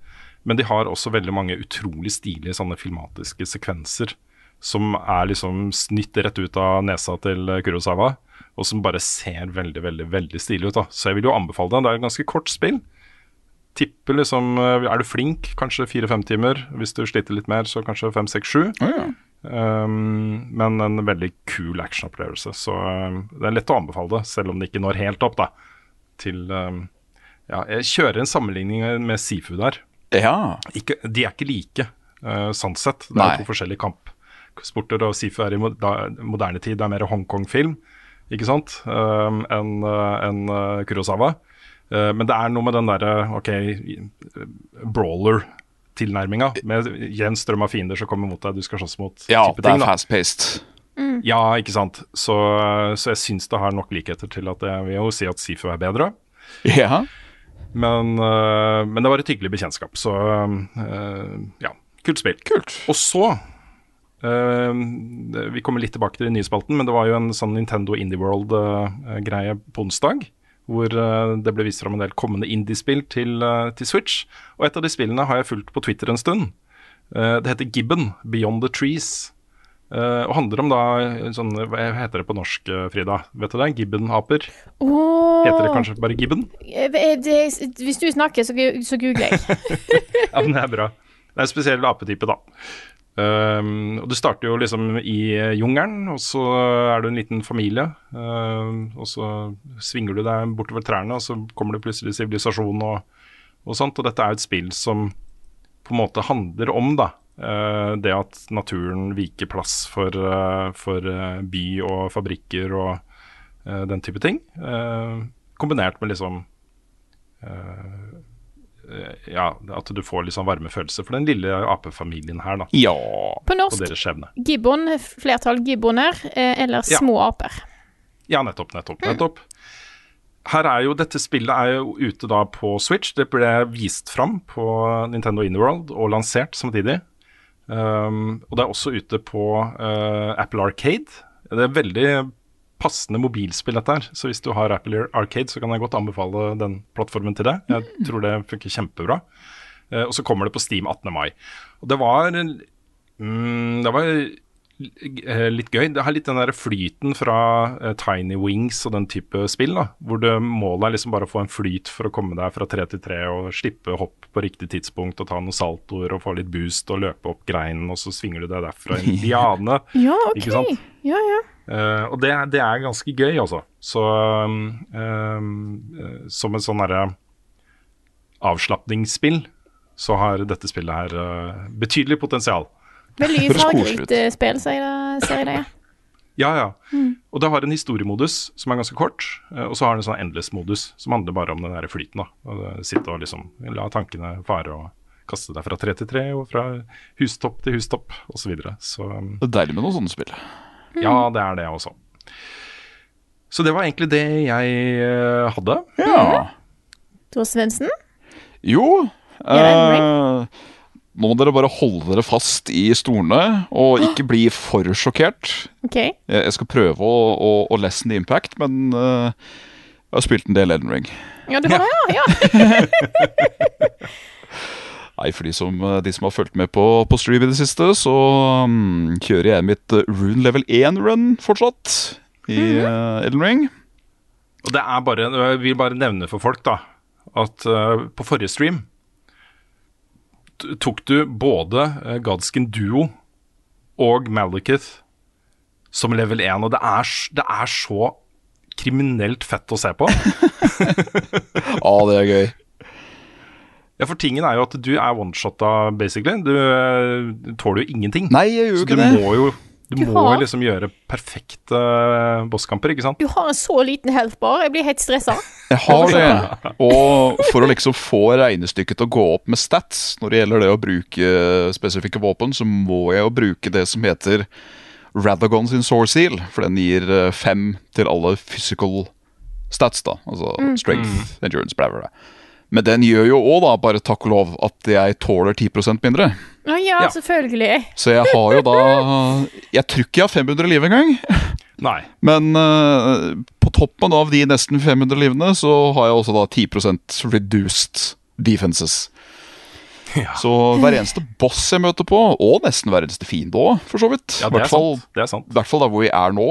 Men de har også veldig mange utrolig stilige sånne filmatiske sekvenser som er liksom snytt rett ut av nesa til eh, Kurosawa, og som bare ser veldig, veldig veldig stilig ut. da Så jeg vil jo anbefale det. Det er et ganske kort spill. Tipper liksom eh, Er du flink, kanskje fire-fem timer. Hvis du sliter litt mer, så kanskje fem, seks, sju. Um, men en veldig kul actionopplevelse. Så um, det er lett å anbefale det, selv om det ikke når helt opp da til um, Ja, jeg kjører en sammenligning med Sifu der. ja. Ikke, de er ikke like, uh, sånn sett. Det Nei. er to forskjellige kampsporter, og Sifu er i moderne tid. Det er mer Hongkong-film, ikke sant, um, enn uh, enn, uh, Kurosawa. Uh, men det er noe med den derre OK, brawler-tilnærminga. Med jevn strøm av fiender som kommer mot deg, du skal slåss mot ja, type det er fast-paced. Ja, ikke sant. Så, så jeg syns det har nok likheter til at jeg vil jo si at Sifu er bedre. Ja. Men, men det var et hyggelig bekjentskap, så ja. Kult spill. Kult. Og så Vi kommer litt tilbake til den nye spalten, men det var jo en sånn Nintendo Indie World-greie på onsdag. Hvor øh, det ble vist fram en del kommende indiespill til, til Switch. Og et av de spillene har jeg fulgt på Twitter en stund. Eh, det heter Gibbon, Beyond the Trees. Uh, og handler om da sånn, Hva heter det på norsk, eh, Frida? Vet du det? Gibbon-aper? Åh, Heter det kanskje bare Gibbon? Eh, Hvis du snakker, så, så googler jeg. Ja, men det er bra. Det er en spesiell apetype, da. Um, og Du starter jo liksom i eh, jungelen, og så er du en liten familie. Um, og så svinger du deg bortover trærne, og så kommer det plutselig sivilisasjon og, og sånt. Og dette er jo et spill som på en måte handler om da, uh, det at naturen viker plass for, uh, for by og fabrikker og den type ting. Kombinert med liksom eh, ja, at du får litt sånn varme følelser for den lille apefamilien her, da. Ja. På norsk gibbon, flertall gibboner, eller eller Ja. små aper. Ja, nettopp, nettopp, nettopp. Her er jo, Dette spillet er jo ute da på Switch. Det ble vist fram på Nintendo Inworld og lansert samtidig. Um, og det er også ute på uh, Apple Arcade. Det er veldig passende mobilspill, dette her. Så hvis du har Apple Arcade, så kan jeg godt anbefale den plattformen til det. Jeg tror det funker kjempebra. Eh, og så kommer det på Steam 18. mai. Og det var mm, Det var litt gøy. Det har litt den der flyten fra eh, Tiny Wings og den type spill, da, hvor det målet er liksom bare å få en flyt for å komme deg fra tre til tre og slippe hopp på riktig tidspunkt og ta noen saltoer og få litt boost og løpe opp greinen, og så svinger du deg derfra i en liane. Ja, okay. Ikke sant? Ja, ja. Uh, og det, det er ganske gøy, altså. Så um, eh, som et sånn derre avslapningsspill, så har dette spillet her uh, betydelig potensial. Veldig fargerikt spill, sier jeg det. Ja, ja. Og det har en historiemodus som er ganske kort, eh, og så har den en sånn endless-modus som handler bare om den der flyten. da. Og Sitte og liksom la tankene fare og kaste deg fra tre til tre, og fra hustopp til hustopp, osv. Så, videre. så um, Det er deilig med noen sånne spill. ja, det er det også. Så det var egentlig det jeg eh, hadde. Ja. Tor Svendsen? Jo Uh, Nå må dere bare holde dere fast i stolene og ikke bli for sjokkert. Okay. Jeg jeg skal prøve å, å, å lessen the impact, men uh, jeg har spilt en del Elden Ring. Ja, du har det, ja. ja. Nei, for de som, eh, de som har fulgt med på, på stream i det siste, så um, kjører jeg mitt eh, Rune level 1-run fortsatt i uh, Elden Ring. Og det er bare, Jeg vil bare nevne for folk da at uh, på forrige stream tok du både uh, Godskin Duo og Malekith som level 1, og det er, det er så kriminelt fett å se på. Ja, det er gøy. Ja, For tingen er jo at du er one-shotta, basically. Du eh, tåler jo ingenting. Nei, jeg gjør jo Så du ikke det. må jo du Du må har- jo liksom gjøre perfekte eh, bosskamper, ikke sant? Du har en så liten healthbar. Jeg blir helt stressa. Jeg har det. Og for å liksom få regnestykket til å gå opp med stats når det gjelder det å bruke spesifikke våpen, så må jeg jo bruke det som heter Radagon sin Sword Seal, for den gir eh, fem til alle physical stats, da. Altså strength, endurance, bla, bla, bla. Men den gjør jo òg, bare takk og lov, at jeg tåler 10% mindre. Ja, ja, selvfølgelig. Så jeg har jo da Jeg tror ikke jeg har 500 liv engang. Nei. Men uh, på toppen av de nesten 500 livene, så har jeg også da 10% reduced defenses. Ja. Så hver eneste boss jeg møter på, og nesten hver eneste fiende òg, for så vidt. Ja, I det er sant. Det er hvert fall der hvor vi er nå.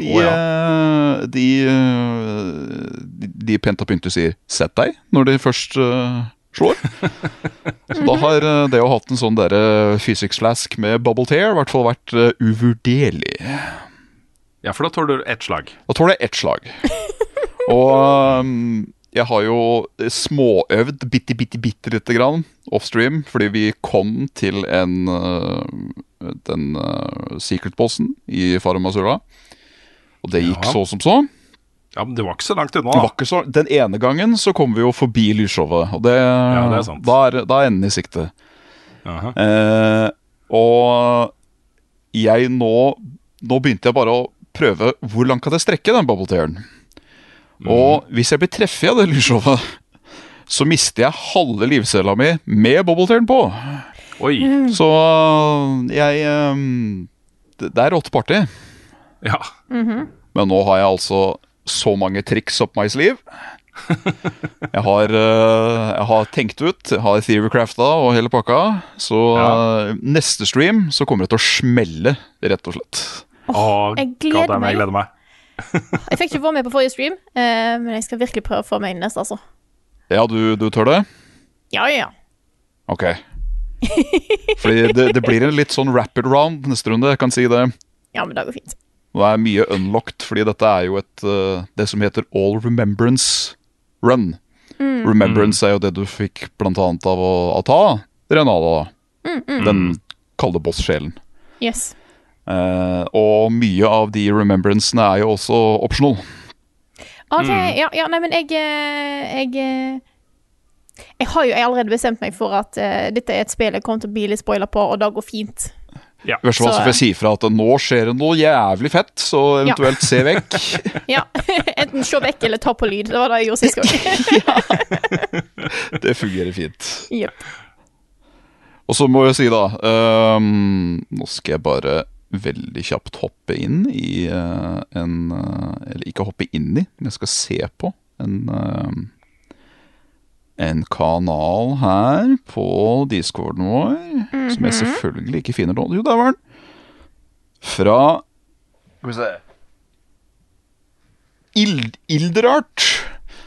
De, oh, ja. de, eh, de, de pent og pyntelig sier 'sett deg' når de først uh, slår. Så da har eh, det å ha hatt en sånn derre physics flask med bubble tear i hvert fall vært uh, uvurderlig. Ja, for da tåler du ett slag. Da tåler jeg ett slag. Og um, jeg har jo småøvd bitte, bitte, bitte lite grann offstream, fordi vi kom til en den uh, secret-bossen i Farumasura. Og det gikk Ja. så som så. Ja, men det var ikke så langt unna. Det var ikke så. Den ene gangen så kom vi jo forbi lysshowet, og det, det er sant. da, er, da er enden i sikte. Eh, og jeg nå Nå begynte jeg bare å prøve hvor langt kan jeg strekke den bubble tearen. Og hvis jeg blir treffet av det lysshowet, så mister jeg halve livcella mi med bubble tearen på. Oi. Så jeg eh, det er rått party. Ja. Men nå har jeg altså så mange triks opp my sleeve. Jeg har, eh, jeg har tenkt ut, jeg har theorycrafta og hele pakka. Så eh, neste stream så kommer det til å smelle, rett og slett. Oh, jeg gleder God meg. Jeg gleder meg. Jeg fikk ikke være med på forrige stream, eh, men jeg skal virkelig prøve å få meg inn neste, altså. Ja, du, du tør det? Ja, ja. Ok. Fordi det, det blir en litt sånn rapid round neste runde, jeg kan si det. Ja, men det går fint. Nå er mye unlocked, fordi dette er jo et eh, det som heter All Remembrance Run. Remembrance er jo det du fikk blant annet av å, av ta Renala, den kalde boss-sjelen. Yes. Eh, og mye av de remembrancene er jo også optional. OK, ja, ja, nei, men jeg eh, Jeg eh, Jeg har jo allerede bestemt meg for at uh, dette er et spill jeg kommer til å bli litt spoiler på, og det går fint. Ja. I verste fall Så- får jeg si fra at nå skjer det noe jævlig fett, så eventuelt se vekk. Ja. Enten se vekk eller ta på lyd. Det var det jeg gjorde sist gang. Det fungerer fint. Yep. Og så må jeg si, da um, Nå skal jeg bare veldig kjapt hoppe inn i uh, en uh, Eller ikke hoppe inn i, men jeg skal se på en ehm, En kanal her på discorden vår, som jeg selvfølgelig ikke finner nå. Jo, der var den. Fra Skal vi se Ild Ilderart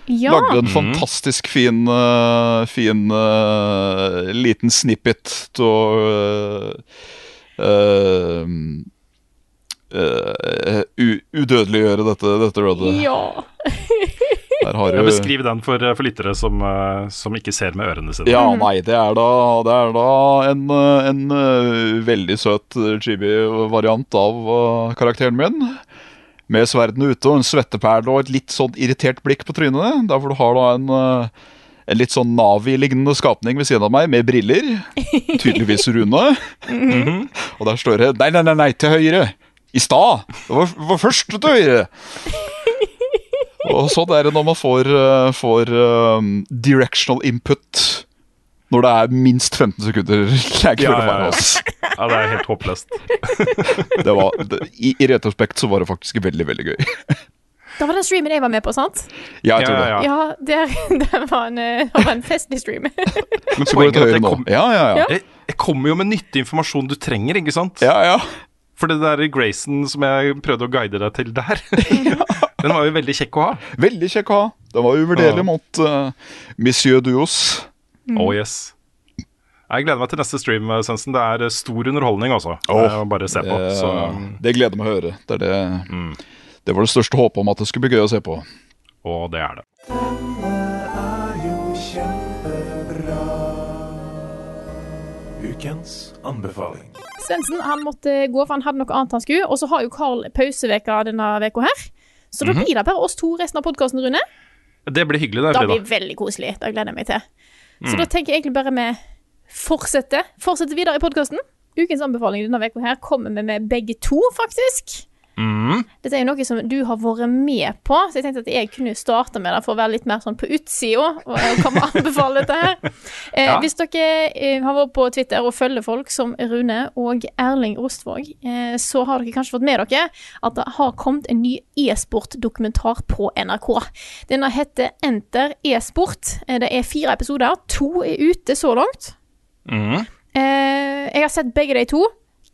Ja. lagde en fantastisk fin, eh, fin uh, liten snippet å uh, eh, udødeliggjøre dette, dette runnet. ja. Der har Jeg du Beskriv den for, for lyttere som, eh, som ikke ser med ørene sine. Ja, nei, det er da, det er da en, eh, en eh, veldig søt chibi-variant av eh, karakteren min. Med sverdene ute og en svetteperle og et litt sånn irritert blikk på trynet. Derfor du har da en, eh, en litt sånn Navi-lignende skapning ved siden av meg, med briller. Tydeligvis Rune. Og der står det 'nei, nei, nei, nei, til høyre'. I stad! Det var, var først til høyre. Og sånn er det når man får, eh, får um, directional input når det er minst 15 sekunder lag Ja, ja, ja. Ja, det er helt håpløst. Det var, det, i, I retrospekt så var det faktisk veldig, veldig gøy. Da var den streamen jeg var med på, sant? Ja, jeg tror Ja, ja, det. Ja, det, det, var, en, eh, det var en festlig stream. Men Så går poenget det er at jeg, nå. kom, Ja, ja, ja. jeg, jeg kommer jo med nyttig informasjon du trenger, ikke sant? ja, ja. For det der Grayson som jeg prøvde å guide deg til der, den var jo veldig kjekk å ha. Veldig kjekk å ha. Den var uvurderlig Ja. mot uh, Monsieur Duos. Oh yes. Jeg gleder meg til neste stream, Svendsen. Det er eh, stor underholdning, altså. Oh, bare se på. Det, Så, mm. det gleder meg å høre. Det, er det, det var det største håpet om at det skulle bli gøy å se på. og det er det. Denne er jo kjempebra. Ukens anbefaling. Svendsen han måtte gå, for han hadde noe annet han skulle. Og så har jo Carl pauseveka denne veka her. Så da Mhm. blir det bare oss to resten av podkasten, Rune. Det blir hyggelig, det, Da blir blir veldig koselig. Det gleder jeg meg til. Så Mm. da tenker jeg egentlig bare vi fortsetter. Fortsetter videre i podkasten. Ukens anbefaling denne uka her kommer vi med begge to, faktisk. Mm. Dette er jo noe som du har vært med på, så jeg tenkte at jeg kunne starte med det for å være litt mer sånn på utsida og komme og anbefale dette her. Eh, Ja. Hvis dere eh, har vært på Twitter og følger folk som Rune og Erling Rostvåg, eh, så har dere kanskje fått med dere at det har kommet en ny e-sport-dokumentar på NRK. Denne heter Enter e-sport. Eh, Det er fire episoder. To er ute så langt. Mm. Eh, jeg har sett begge de to.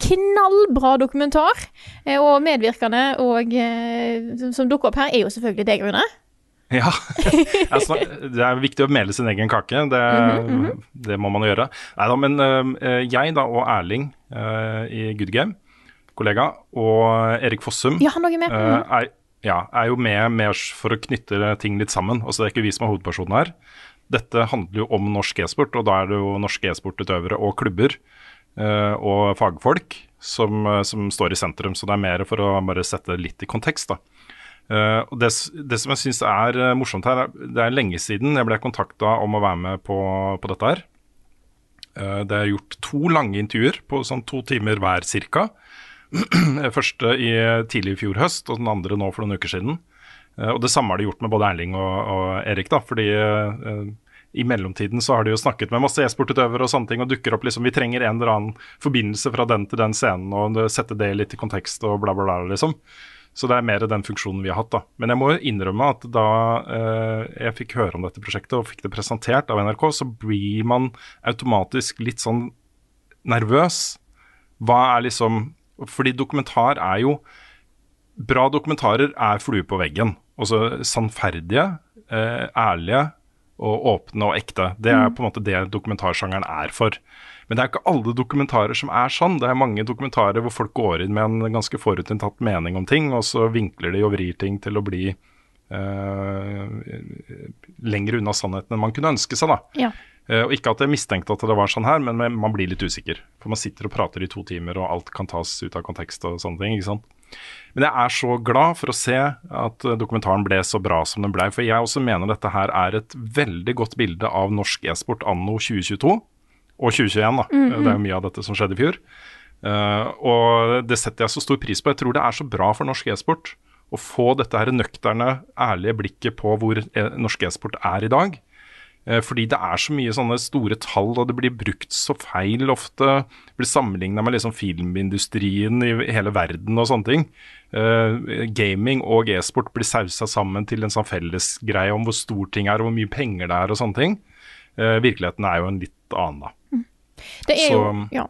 Knallbra dokumentar. Eh, og medvirkende og eh, som, dukker opp her, er jo selvfølgelig deg, Rune. Ja. Det er viktig å mele sin egen kake. Det, Mhm, det må man gjøre. Neida, men øh, jeg da, og Erling i Good Game, kollega, og Erik Fossum Ja, han er med. Mhm. er, ja, er jo med, med for å knytte ting litt sammen. Altså, det er ikke vi som er hovedpersonen her. Dette handler jo om norsk e-sport, og da er det jo norske e-sportutøvere og klubber og fagfolk som, øh, som står i sentrum. Så det er mer for å bare sette litt i kontekst, da. Eh, og det, det som jeg syns er eh, morsomt her, er, det er lenge siden jeg ble kontakta om å være med på, på dette her. Eh, det er gjort to lange intervjuer på sånn to timer hver cirka. Første i tidlig i fjor høst, og den andre nå for noen uker siden. Eh, og det samme har de gjort med både Erling og, og Erik, da, fordi eh, i mellomtiden så har de jo snakket med masse e-sportutøvere og sånne ting, og dukker opp liksom Vi trenger en eller annen forbindelse fra den til den scenen, og sette det litt i kontekst og bla, bla, bla, liksom. Så det er mer den funksjonen vi har hatt, da. Men jeg må jo innrømme at da eh, jeg fikk høre om dette prosjektet og fikk det presentert av NRK, så blir man automatisk litt sånn nervøs. Hva er liksom Fordi dokumentar er jo Bra dokumentarer er flue på veggen. Altså sannferdige, eh, ærlige og åpne og ekte. Det er på en måte det dokumentarsjangeren er for. Men det er ikke alle dokumentarer som er sånn. Det er mange dokumentarer hvor folk går inn med en ganske forutinntatt mening om ting, og så vinkler de og vrir ting til å bli uh, lenger unna sannheten enn man kunne ønske seg. da. Ja. Uh, og Ikke at jeg mistenkte at det var sånn her, men men man blir litt usikker. For man sitter og prater i to timer, og alt kan tas ut av kontekst og sånne ting. ikke sant? Men jeg er så glad for å se at eh, dokumentaren ble så bra som den ble. For jeg også mener dette her er et veldig godt bilde av norsk e-sport anno 2022. Og 2021, da. Mm, Det er jo mye av dette som skjedde i fjor. Uh, og det setter jeg så stor pris på. Jeg tror det er så bra for norsk e-sport å få dette her nøkterne, ærlige blikket på hvor e norsk e-sport er i dag. Eh, Fordi det er så mye sånne store tall, og det blir brukt så feil ofte. Det blir sammenligna med liksom filmindustrien i hele verden og sånne ting. Uh, gaming og e-sport blir sausa sammen til en sånn fellesgreie om hvor stor ting er, og hvor mye penger det er og sånne ting. Uh, virkeligheten er jo en litt annen, da. Det er jo Ja.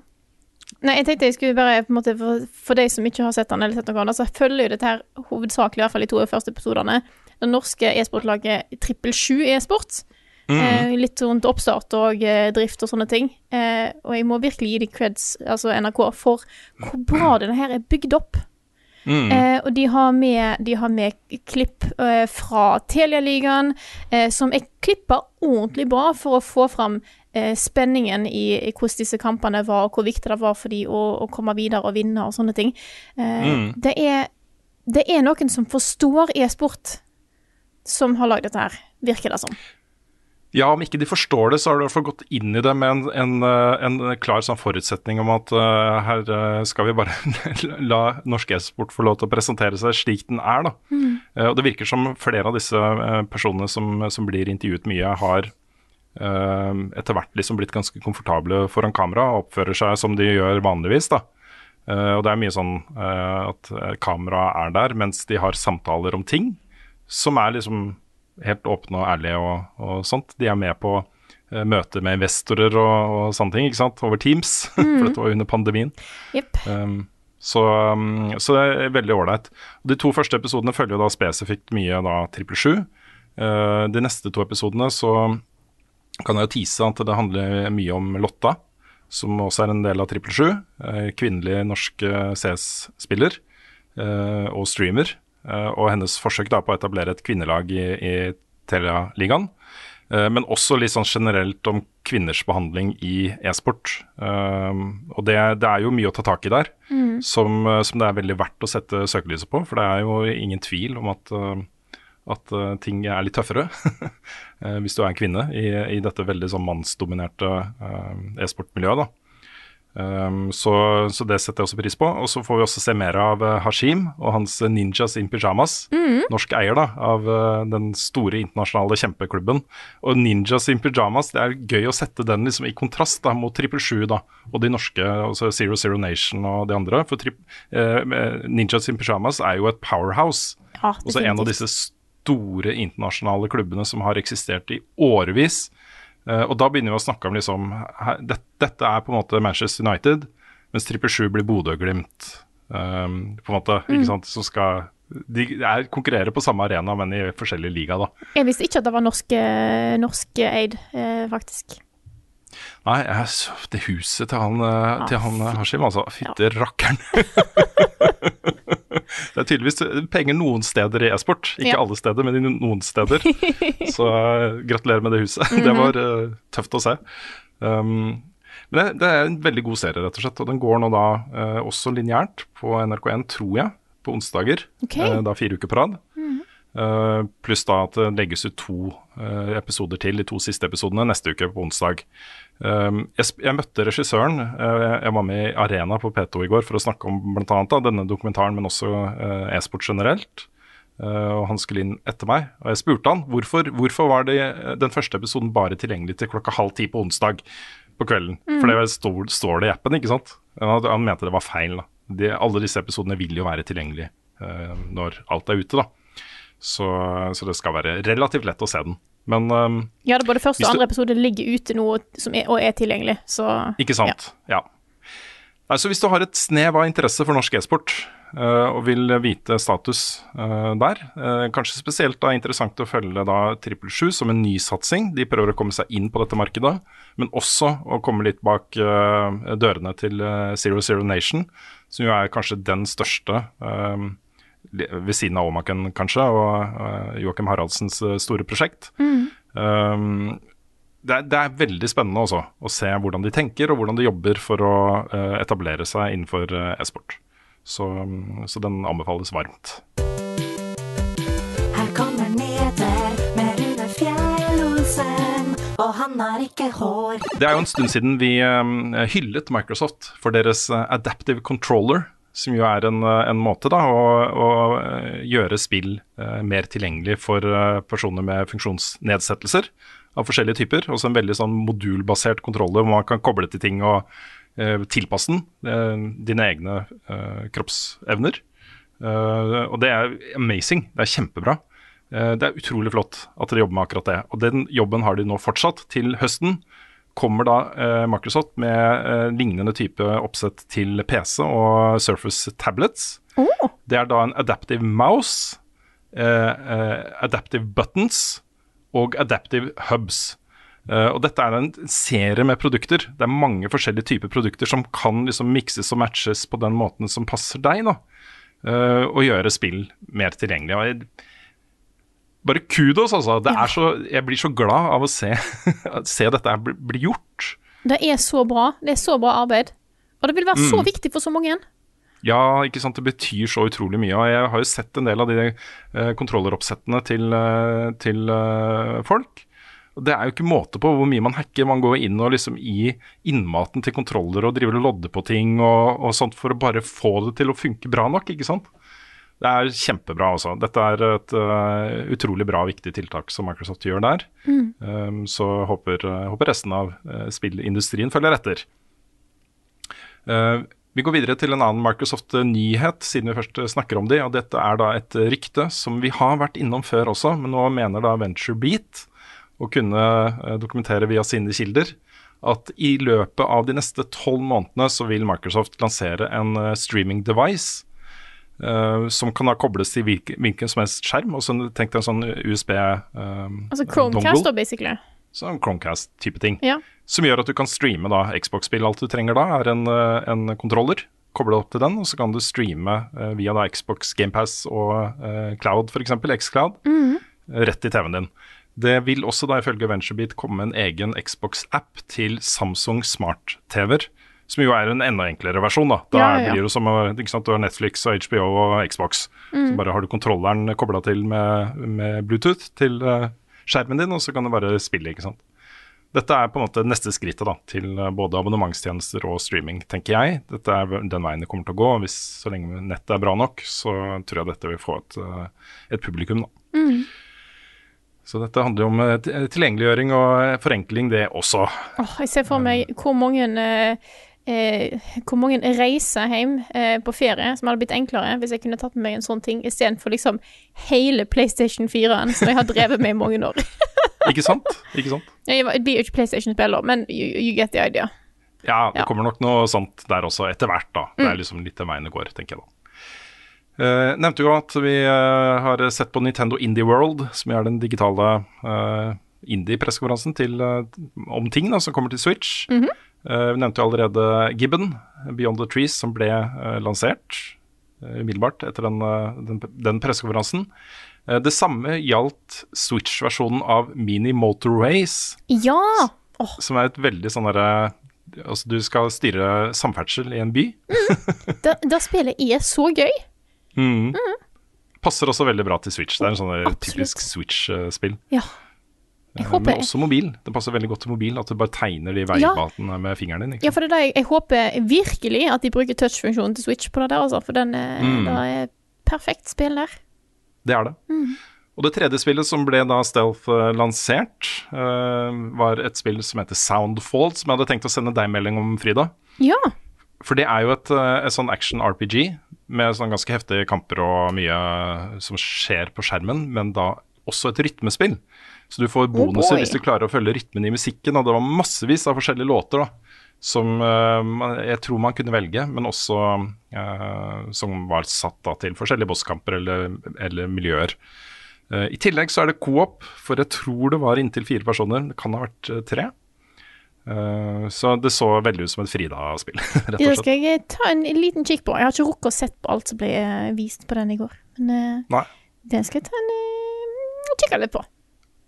Nei, jeg tenkte jeg skulle bare på en måte For, for de som ikke har sett den eller sett noe annet, så følger jo dette her hovedsakelig, i hvert fall i to første episodene, det norske e-sportlaget Trippel 7 e-sport. Eh, litt rundt oppstart og eh, drift og sånne ting. Eh, og jeg må virkelig gi de creds, altså NRK, for hvor bra denne her er bygd opp. Eh, og de har med, de har med klipp eh, fra Telialigaen, eh, som er klippa ordentlig bra for å få fram spenningen i, i hvordan disse kampene var, og hvor viktig det var for de å, å komme videre og vinne og sånne ting. Eh, det, er, det er noen som forstår e-sport, som har lagd dette her, virker det som. Ja, om ikke de forstår det, så har du i hvert fall gått inn i det med en, en, eh, en klar sånn forutsetning om at uh, her eh, skal vi bare la norsk e-sport få lov til å presentere seg slik den er. da. Eh, og Det virker som flere av disse eh, personene som, som blir intervjuet mye, har eh, etter hvert liksom blitt ganske komfortable foran kamera og oppfører seg som de gjør vanligvis. da. Eh, og det er mye sånn eh, at kameraet kamera er der mens de har samtaler om ting. som er liksom helt åpne og ærlige og, og sånt. De er med på uh, møter med investorer og, og sånne ting, ikke sant, over Teams. For dette var under pandemien. Yep. Um, så, um, så det er veldig ålreit. De to første episodene følger jo da spesifikt mye da trippel sju. Uh, de neste to episodene så kan jeg jo tease at det handler mye om Lotta, som også er en del av trippel sju. Uh, kvinnelig norsk CS-spiller og streamer. Uh, og hennes forsøk da på å etablere et kvinnelag i, i Telia-ligaen. Uh, men også litt sånn generelt om kvinners behandling i e-sport. Um, og det, det er jo mye å ta tak i der, som, uh, som det er veldig verdt å sette søkelyset på. For det er jo ingen tvil om at, at ting er litt tøffere hvis du er en kvinne i, i dette veldig sånn mannsdominerte e-sportmiljøet. da. Um, så, så det setter jeg også pris på. Og så får vi også se mer av uh, Hashim og hans uh, Ninjas in Pyjamas. Norsk eier da, av uh, den store internasjonale kjempeklubben. Og Ninjas in Pyjamas, det er gøy å sette den liksom i kontrast da, mot Trippel 7 da, og de norske, altså Zero Zero Nation og de andre. For trip, uh, Ninjas in Pyjamas er jo et powerhouse. Ja, Også en av disse store internasjonale klubbene som har eksistert i årevis. Eh, og da begynner vi å snakke om liksom her, det, Dette er på en måte Manchester United, mens Trippel 7 blir Bodø-Glimt. Um, på en måte, ikke sant, som skal De er, konkurrerer på samme arena, men i forskjellige liga, da. Jeg visste ikke at det var norsk, eh, norsk eid, eh, faktisk. Nei, jeg det huset til han, ah, til han Hashim, altså. Fytte rakkeren. det er tydeligvis penger noen steder i e-sport. Ikke Ja. alle steder, men i noen steder. Så eh, gratulerer med det huset. Det var uh, tøft å se. Um, men det, det er en veldig god serie, rett og slett. Og den går nå da uh, også lineært på NRK1, tror jeg, på onsdager. Okay. Uh, da fire uker på rad. Eh, pluss da at det legges ut to uh, episoder til, de to siste episodene, neste uke på onsdag. Um, jeg, jeg møtte regissøren. jeg var med i Arena på P2 i går for å snakke om annet denne dokumentaren, men også e-sport generelt. Og han skulle inn etter meg, og jeg spurte han hvorfor, hvorfor var det, den første episoden bare tilgjengelig til klokka halv ti på onsdag på kvelden. For det står, står det i appen, ikke sant? Han, han mente det var feil. da. De, alle disse episodene vil jo være tilgjengelige når alt er ute, da. Så, så det skal være relativt lett å se den. Men um, Ja, det er både første og andre episode ligger ute nå og er tilgjengelig, så Ikke sant? Ja. Nei, så hvis du har et snev av interesse for norsk e-sport uh, og vil vite status uh, der, uh, kanskje spesielt da interessant å følge da Trippel 7 som en nysatsing. De prøver å komme seg inn på dette markedet, men også å komme litt bak dørene til Zero Zero Nation, som jo er kanskje den største li- ved siden av Åmaken, kanskje, og uh, Joakim Haraldsens eh, store prosjekt. Um, det, er, det er veldig spennende også, å se hvordan de tenker og hvordan de jobber for å uh, etablere seg innenfor uh, e-sport. Så, um, så den anbefales varmt. Her kommer nyheter med Rune Fjell-Olsen, og han har ikke hår. Det er jo en stund siden vi um, hyllet Microsoft for deres Adaptive Controller, som jo er en, eh, en måte da, å, å eh, gjøre spill eh, mer tilgjengelig for personer med funksjonsnedsettelser av forskjellige typer. Også en veldig sånn modulbasert kontroller hvor man kan koble til ting og eh, tilpasse den, eh, dine egne eh, kroppsevner. Og det er amazing. Det er kjempebra. Det er utrolig flott at dere jobber med akkurat det. Og den jobben har de nå fortsatt til høsten. Kommer da eh, Microsoft med eh, lignende type oppsett til PC og Surface tablets. Det er da en adaptive mouse, eh, eh, adaptive buttons og adaptive hubs. Eh, og dette er en serie med produkter. Det er mange forskjellige typer produkter som kan liksom mikses og matches på den måten som passer deg, da. Eh, og gjøre spill mer tilgjengelig. Og jeg, bare kudos, altså. Det er så, jeg blir så glad av å se, se dette bli, bli gjort. Det er så bra. Det er så bra arbeid. Og det vil være så Mm. viktig for så mange. Ja, ikke sant. Det betyr så utrolig mye. Og jeg har jo sett en del av de uh, kontrolleroppsettene til, uh, til uh, folk. Det er jo ikke måte på hvor mye man hacker. Man går inn og liksom i innmaten til kontroller og driver og lodder på ting og, og sånt for å bare få det til å funke bra nok, ikke sant. Det er kjempebra, altså. Dette er et uh, utrolig bra, viktig tiltak som Microsoft gjør der. Um, så håper, eh, håper resten av uh, spillindustrien følger etter. Uh, Vi går videre til en annen Microsoft-nyhet, siden vi først snakker om de. og Dette er da et rykte som vi har vært innom før også, men nå mener da VentureBeat å kunne dokumentere via sine kilder at i løpet av de neste tolv månedene så vil Microsoft lansere en streaming device eh, som kan da kobles til hvilken, som helst skjerm. og så Tenk deg en sånn USB Altså Chromecast, da, basically. Sånn Chromecast-type ting. Ja. Som gjør at du kan streame da Xbox-spill. Alt du trenger da, er en, eh, en kontroller. Koble opp til den, og så kan du streame uh, via da Xbox GamePass og uh, Cloud, f.eks. Xcloud, rett i TV-en din. Det vil også da ifølge VentureBeat komme en egen Xbox-app til Samsung smart-TV-er. Som jo er en enda enklere versjon. Da Da Ja, ja, blir det som ikke sant, du har Netflix og HBO og Xbox. Så bare har du kontrolleren kobla til med, med Bluetooth til eh, skjermen din, og så kan du bare spille. ikke sant? Dette er på en måte neste skrittet da, til eh, både abonnementstjenester og streaming, tenker jeg. Dette er den veien det kommer til å gå. Hvis Så lenge nettet er bra nok, så tror jeg dette vil få et, eh, et publikum. da. Så dette handler jo om tilgjengeliggjøring og forenkling, det også. Åh, jeg ser for meg hvor mange eh, hvor mange reiser hjem eh, på ferie som hadde blitt enklere hvis jeg kunne tatt med meg en sånn ting istedenfor liksom hele PlayStation 4-en som jeg har drevet med i mange år. Ikke sant? Ikke sant? Jeg blir jo ikke PlayStation-spiller, men you, you get the idea. Ja, det Ja. kommer nok noe sånt der også, etter hvert. da. Det er liksom litt den veien det går, tenker jeg da. Uh, nevnte jo at vi uh, har sett på Nintendo Indie World, som er den digitale uh, indie-pressekonferansen om ting da, som kommer til Switch. Eh, vi nevnte jo allerede Gibbon, Beyond the Trees, som ble eh, lansert eh, umiddelbart etter den, eh, den, den pressekonferansen. Eh, det samme gjaldt Switch-versjonen av Mini Motorways Ja! som er et veldig sånn derre Altså, du skal styre samferdsel i en by. mm. da, da spiller er så gøy. Passer også veldig bra til Switch. Det er en sånn typisk Switch-spill. Ja. Eh, Men også mobil. Det passer veldig godt til mobil, at du bare tegner de veibatene med fingeren din. Ikke? Ja, for det er det jeg, jeg håper virkelig at de bruker touch-funksjonen til Switch på det der, altså. For den er, Mm. er perfekt spill der. Det er det. Og det tredje spillet som ble da Stealth eh, lansert, uh, var et spill som heter Soundfall, som jeg hadde tenkt å sende deg melding om, Frida. Ja. For det er jo et, eh, et sånn action-RPG med sånn ganske heftige kamper og mye som skjer på skjermen, men da også et rytmespill. Så du får bonuser oh hvis du klarer å følge rytmen i musikken, og det var massevis av forskjellige låter da, som uh, jeg tror man kunne velge, men også uh, som var satt da til forskjellige bosskamper eller, eller miljøer. Uh, I tillegg så er det co-op, for jeg tror det var inntil fire personer, det kan ha vært tre. Så det så veldig ut som et Frida-spill, rett og slett. skal jeg ta en liten kikk på. Jeg har ikke rukket å sett på alt som ble vist på den i går. Men Nei. den skal jeg ta en eh, kikke litt på.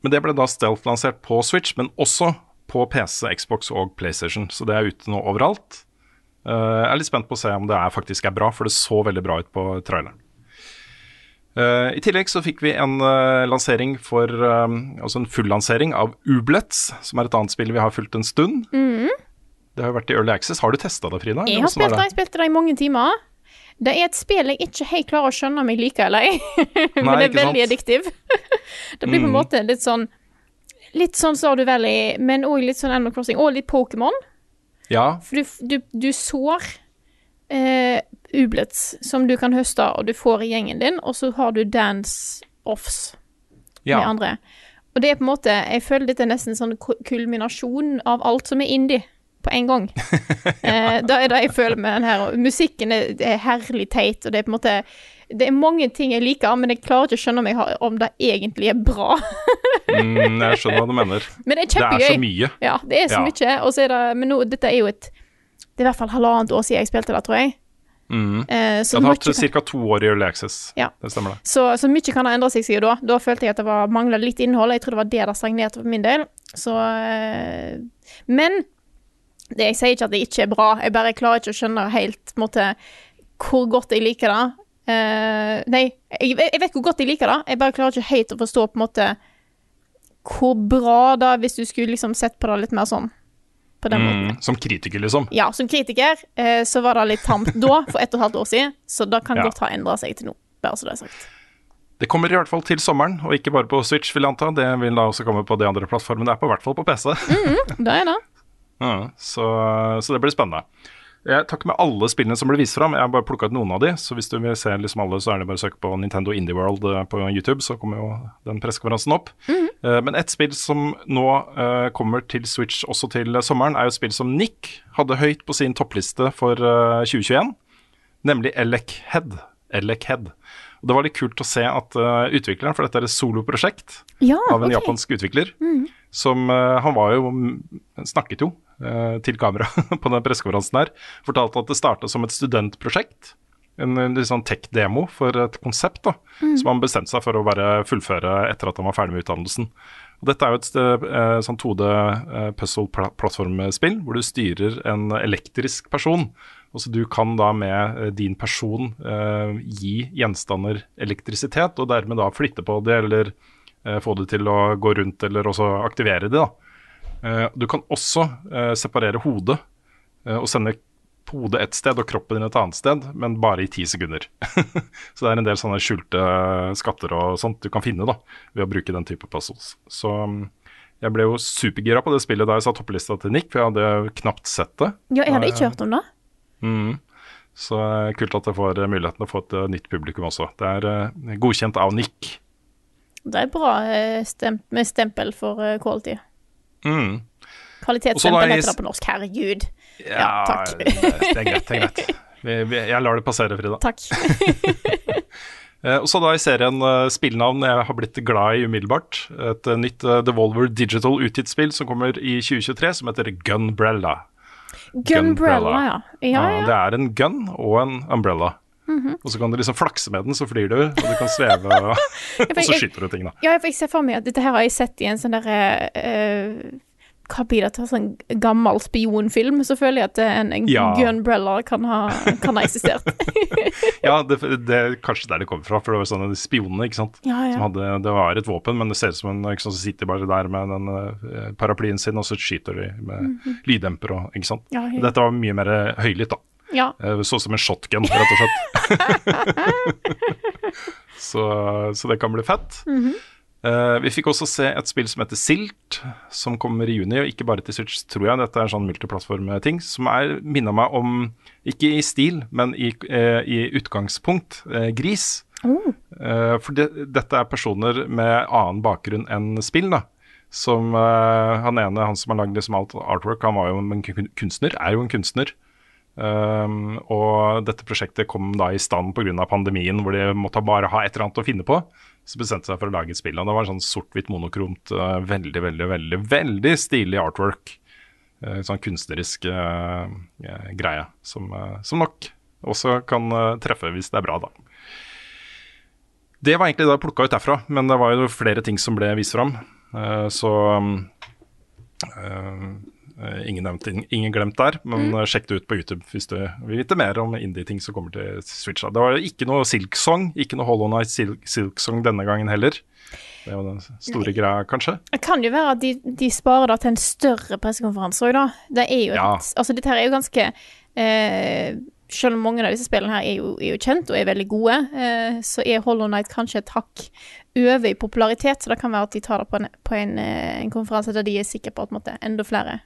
Men det ble da Stealth lansert på Switch, men også på PC, Xbox og PlayStation. Så det er ute nå overalt. Uh, jeg er litt spent på å se om det er, faktisk er bra, for det så veldig bra ut på traileren. Uh, I tillegg så fikk vi en uh, lansering for Altså en fullansering av Ublets, som er et annet spill vi har fulgt en stund. Det har jo vært i Early Access. Har du testa det, Frida? Jeg har spilt det, jeg spilte det i mange timer. Det er et spill jeg ikke helt klarer å skjønne om jeg liker eller ei, men Nei, det er veldig addiktiv. det blir på en Mm. måte litt sånn Litt sånn Stardew Valley, men òg litt sånn Animal Crossing, og litt Pokémon. Ja, For du, du, du sår eh, ublets som du kan høste, og du får i gjengen din, og så har du dance-offs med andre. Og det er på en måte Jeg føler dette er nesten en sånn kulminasjon av alt som er indie, på en gang. ja. da er det jeg føler med den her. Musikken er, er herlig teit, og det er på en måte Det er mange ting jeg liker, men jeg klarer ikke å skjønne om, har, om det egentlig er bra. Mm, jeg skjønner hva du mener. Men det er kjempegøy. Det er så mye. Ja, det er så Ja. mye. Og så er det Men nå, dette er jo et Det er i hvert fall halvannet år siden jeg spilte det, tror jeg. Mm. Eh, så, Jeg har hatt ca. to år i Early Access. Ja. Det stemmer, det. så, så mye kan ha endra seg siden da. Da følte jeg at det var mangla litt innhold. Jeg tror det var det det stagnerte for min del. Så eh, Men det, jeg sier ikke at det ikke er bra. Jeg bare klarer ikke å skjønne helt måte, hvor godt jeg liker det. Uh, nei, jeg, jeg vet hvor godt jeg liker det. Jeg bare klarer ikke helt å forstå på en måte hvor bra da, hvis du skulle liksom sett på det litt mer sånn. På den måten. Mm, som kritiker, liksom. Ja, som kritiker uh, så var det litt tamt da, for ett og et halvt år siden, så det kan Ja. godt ha endra seg til nå, bare så det er sagt. Det kommer i hvert fall til sommeren, og ikke bare på Switch, vil jeg anta. Det vil da også komme på de andre plattformene. Det er på hvert fall på PC. Det er det. Så, så det blir spennende. Jeg tar ikke med alle spillene som ble vist fram, jeg har bare plukka ut noen av de. Så hvis du vil se liksom alle, så er det bare å søke på Nintendo Indie World eh, på YouTube, så kommer jo den pressekonferansen opp. Eh, Men et spill som nå eh, kommer til Switch også til sommeren, er jo et spill som Nick hadde høyt på sin toppliste for eh, 2021, nemlig Elec Head. Elec Head. Og det var litt kult å se at utvikleren, for dette er et soloprosjekt Ja, av en okay. japansk utvikler, som eh, Han var jo snakket jo til kamera på den pressekonferansen her. Fortalte at det starta som et studentprosjekt. En, litt sånn tech-demo for et konsept da, som han bestemte seg for å bare fullføre etter at han var ferdig med utdannelsen. Og dette er jo et eh, sånn 2D-puzzle-plattformspill hvor du styrer en elektrisk person. Og så Du kan da med eh, din person eh, gi gjenstander elektrisitet, og dermed da flytte på det eller eh, få det til å gå rundt, eller også aktivere det. da. Eh, Du kan også eh, separere hodet eh, og sende hodet et sted og kroppen din et annet sted, men bare i ti sekunder. så det er en del sånne skjulte skatter og sånt du kan finne da, ved å bruke den type puzzles. Så mm, jeg ble jo supergira på det spillet da jeg sa topplista til Nick, for jeg hadde knapt sett det. Ja, jeg hadde ikke hørt om det. Mm. Så kult at jeg får muligheten til å få et nytt publikum også. Det er godkjent av Nick. Det er bra med stempel for quality. Mm. Kvalitetsstempel heter det på norsk. Herregud. Ja, Ja, takk. det, er greit. Det er greit. Jeg lar det passere, Frida. Takk. Eh, og så da i serien uh, spillnavn jeg har blitt glad i umiddelbart. Et eh, nytt eh, Devolver Digital utgitt spill som kommer i 2023, som heter Gunbrella. Gunbrella, ja. Ja, Ja, ja. Det er en gun og en umbrella. Mhm. Og så kan du liksom flakse med den, så flyr du, og du kan sveve, og, og så skyter du ting, da. Ja, for jeg ser for meg at dette her har jeg sett i en sånn derre uh, Hva blir det til? Sånn gammel spionfilm. Så føler jeg at en, en Ja. gunbrella kan ha, kan ha eksistert. Ja, det, det er kanskje der det kommer fra, for det var sånne spionene, ikke sant. Ja, ja. Som hadde, det var et våpen, men det ser ut som en ikke sant, som sitter bare der med den eh, paraplyen sin, og så skyter de med Mhm. lyddemper og Ikke sant. Dette var mye mer høylytt, da. Ja. Så Så som en shotgun, rett og slett. så, så det kan bli fett. Mm -hmm. Uh, vi fikk også se et spill som heter Silt, som kommer i juni. Og ikke bare til Switch, tror jeg. Dette er en sånn multiplattform-ting som er minner meg om, ikke i stil, men i, uh, i utgangspunkt, uh, Gris. Eh, for det, dette er personer med annen bakgrunn enn spill, da. Som eh, han ene, han som har lagd liksom alt artwork, han var jo en kunstner, er jo en kunstner. Um, og dette prosjektet kom da i stand pga. pandemien, hvor de måtte bare ha et eller annet å finne på. Så bestemte seg for å lage et spill. Og det var sånn sort-hvitt monokromt, uh, veldig, veldig, veldig veldig stilig artwork. Uh, sånn kunstnerisk uh, greie, som, som nok også kan treffe hvis det er bra, da. Det var egentlig det jeg plukka ut derfra, men det var jo flere ting som ble vist fram. Så um, ingen, nevnt, ingen glemt der, men Mm. eh, sjekk det ut på YouTube hvis du vil vite mer om indie-ting som kommer til Switch. da. Det var ikke noe Silksong, ikke noe Hollow Night Sil Silksong denne gangen heller. Det var den store greia, kanskje. Det kan jo være at de, de sparer det til en større pressekonferanse òg, da. Det er jo et, Altså, dette her er jo ganske eh, Selv om mange av disse spillene her er jo, er jo kjent og er veldig gode, eh, så er Hollow Night kanskje et hakk over i popularitet, så det kan være at de tar det på en, på en, eh, en konferanse der de er sikre på at måtte, en enda flere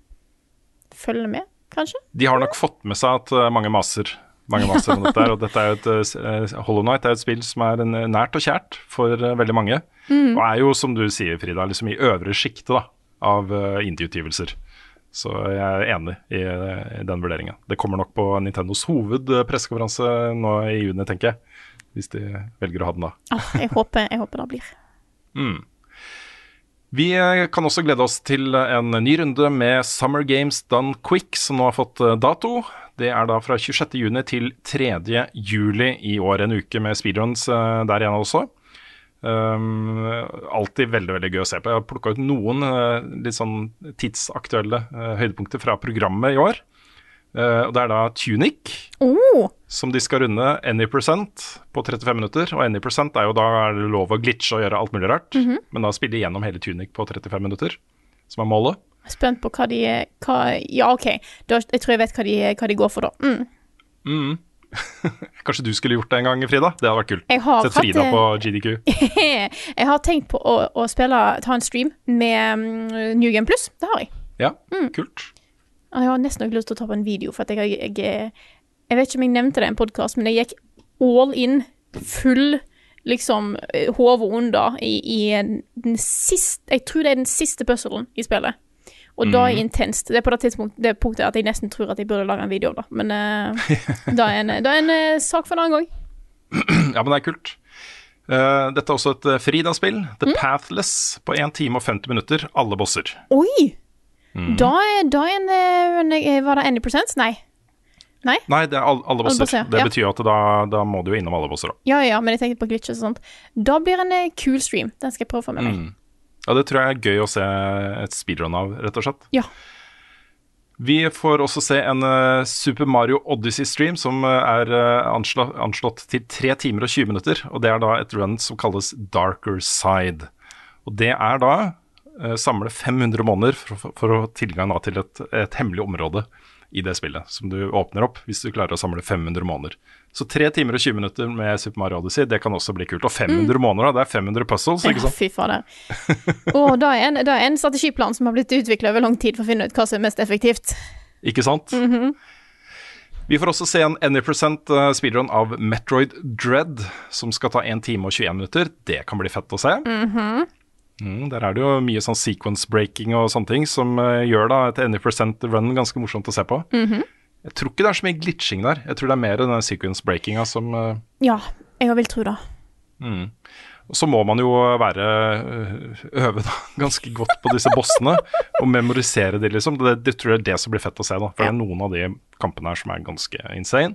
følger med, kanskje? De har nok fått med seg at eh, mange maser mange maser om dette og dette er et, eh, eh, Hollow Night er et spill som er en, nært og kjært for veldig mange. Mm. Og er jo, som du sier, Frida, liksom i øvre sjiktet av indie-utgivelser. Så jeg er enig i, i den vurderingen. Det kommer nok på Nintendos hovedpressekonferanse nå i juni, tenker jeg. Hvis de velger å ha den da. Ah, jeg, håper, jeg håper det blir. Mm. Vi eh, kan også glede oss til en ny runde med Summer Games Done Quick, som nå har fått eh, dato. Det er da fra 26. juni til 3. juli i år. En uke med speedruns eh, der igjen også. Um, alltid veldig veldig gøy å se på. Jeg har plukka ut noen uh, litt sånn tidsaktuelle uh, høydepunkter fra programmet i år. Eh, og Det er da Tunic, Oh, som de skal runde any percent på 35 minutter. Og any percent er jo da er det lov å glitche og gjøre alt mulig rart. Mhm. Men da spille gjennom hele Tunic på 35 minutter, som er målet. spent på hva de hva, Ja, OK. Da, jeg tror jeg vet hva de, hva de går for, da. Mm. Mm. Kanskje du skulle gjort det en gang, Frida? Det hadde vært kult. Sett Frida det- på GDQ. jeg har tenkt på å, å spille, ta en stream med um, New Game Plus. Det har jeg. Ja, Mm. kult. Jeg har nesten ikke lyst til å ta på en video, for jeg, jeg, jeg, jeg vet ikke om jeg nevnte det i en podkast, men jeg gikk all in, full liksom eh, hodet under i, i den siste Jeg tror det er den siste puzzlen i spillet. Og da er det intenst. Det er på det, det punktet at jeg nesten tror at jeg burde lage en video av det. Men uh, da er en, da er en uh, sak for en annen gang. Ja, men det er kult. Uh, dette er også et Frida-spill. The Pathless på 1 time og 50 minutter. Alle bosser. Oi! Da er, da er en, eh, en eh, Var det any prosent? Nei. Nei? Nei, det er all, alle bosser. bosser, det betyr jo at da, da må du jo innom alle bosser da. Ja, ja, men jeg tenkte på glitches og sånt. Da blir en eh, kul stream. Den skal jeg prøve å få med meg. Ja, det tror jeg er gøy å se et speedrun av, rett og slett. Ja. Vi får også se en uh, Super Mario Odyssey-stream som uh, er uh, anslå, anslått til 3 timer og 20 minutter. Og det er da et run som kalles Darker Side. Og det er da samle 500 måneder for, for, å tilgang da, til et, et hemmelig område i det spillet, som du åpner opp hvis du klarer å samle 500 måneder. Så 3 timer og 20 minutter med Super Mario Odyssey, det kan også bli kult. Og 500 måneder, da, det er 500 puzzles, ikke sant? Ja, fy fader. Og da er, en, da er en strategiplan som har blitt utvikla over lang tid for å finne ut hva som er mest effektivt. Ikke sant? Vi får også se en Any% eh, speedrun av Metroid Dread, som skal ta 1 time og 21 minutter. Det kan bli fett å se. Mm, der er det jo mye sånn sequence breaking og sånne ting som uh, gjør da et Any% run ganske morsomt å se på. Jeg tror ikke det er så mye glitching der. Jeg tror det er mer den sequence breakinga som uh, Ja, jeg vil tro det. Mm. så må man jo være øh, øve da, ganske godt på disse bossene og memorisere de, liksom. Det, det tror jeg er det som blir fett å se, da. For det er noen av de kampene her som er ganske insane.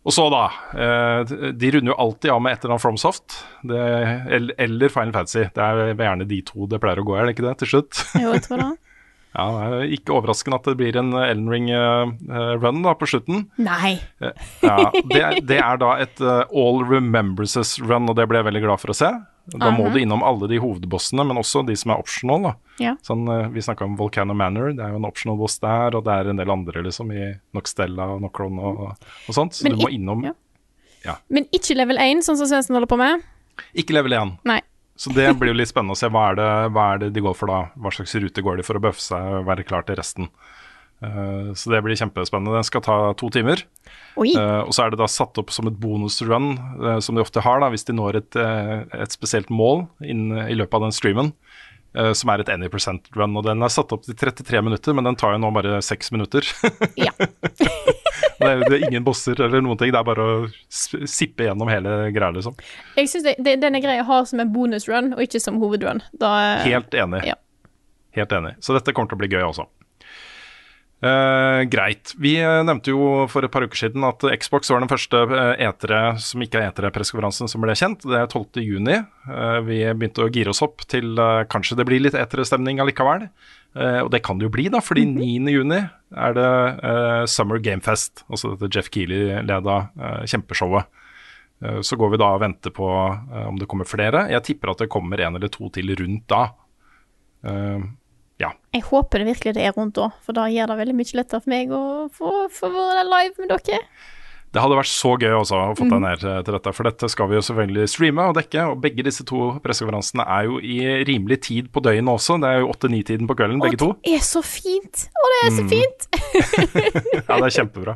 Og så, da. eh, de runder jo alltid av med et eller annet FromSoft. Det, eller, Final Fantasy. Det er gjerne de to det pleier å gå er det ikke det, til slutt? Jo, jeg tror det. Ja, det er ikke overraskende at det blir en Elden Ring-run da på slutten. Nei. Ja, det, det er da et All Remembrances-run, og det ble jeg veldig glad for å se. Da må du innom alle de hovedbossene, men også de som er optional. Ja. Sånn, uh, vi snakka om Volcano Manor, det er jo en optional boss der, og det er en del andre liksom i Noxtella og Nocron og, og sånt. Så Men du må innom ja. Men ikke level 1, sånn som Svendsen holder på med. Ikke level 1. Nei. Så det blir jo litt spennende å se. Hva er, det, hva er det de går for da? Hva slags rute går de for å bøffe seg og være klar til resten? Uh, så det blir kjempespennende. Den skal ta to timer. Oi. Eh, og så er det da satt opp som et bonusrun, uh, som de ofte har da, hvis de når et, eh, et spesielt mål inn, i løpet av den streamen, eh, som er et any percent run. Og den er satt opp til 33 minutter, men den tar jo nå bare 6 minutter. Ja. det, er, det er ingen bosser eller noen ting, det er bare å sippe gjennom hele greia, liksom. Jeg syns denne greia har som en bonusrun, og ikke som hovedrun. Da, Helt enig. Ja. Helt enig. Så dette kommer til å bli gøy også. Eh, greit. Vi eh, nevnte jo for et par uker siden at Xbox var den første eh, etere som ikke er etere-pressekonferansen som ble kjent. Det er 12. juni. Eh, vi begynte å gire oss opp til uh, kanskje det blir litt etere-stemning allikevel. Uh, og det kan det jo bli, da, fordi 9. juni er det Summer Game Fest. Altså dette Jeff Keeley-leda kjempeshowet. Så går vi da og venter på om det kommer flere. Jeg tipper at det kommer en eller to til rundt da. Eh, ja. Jeg håper det virkelig det er rundt da, for da gjør det veldig mye lettere for meg å få, få være live med dere. Det hadde vært så gøy også å få deg ned til dette, for dette skal vi jo selvfølgelig streame og dekke. Og begge disse to pressekonferansene er jo i rimelig tid på døgnet også. Det er jo åtte-ni-tiden på kvelden, begge to. Å, Det er så fint! Å, det er så fint! Ja, det er kjempebra.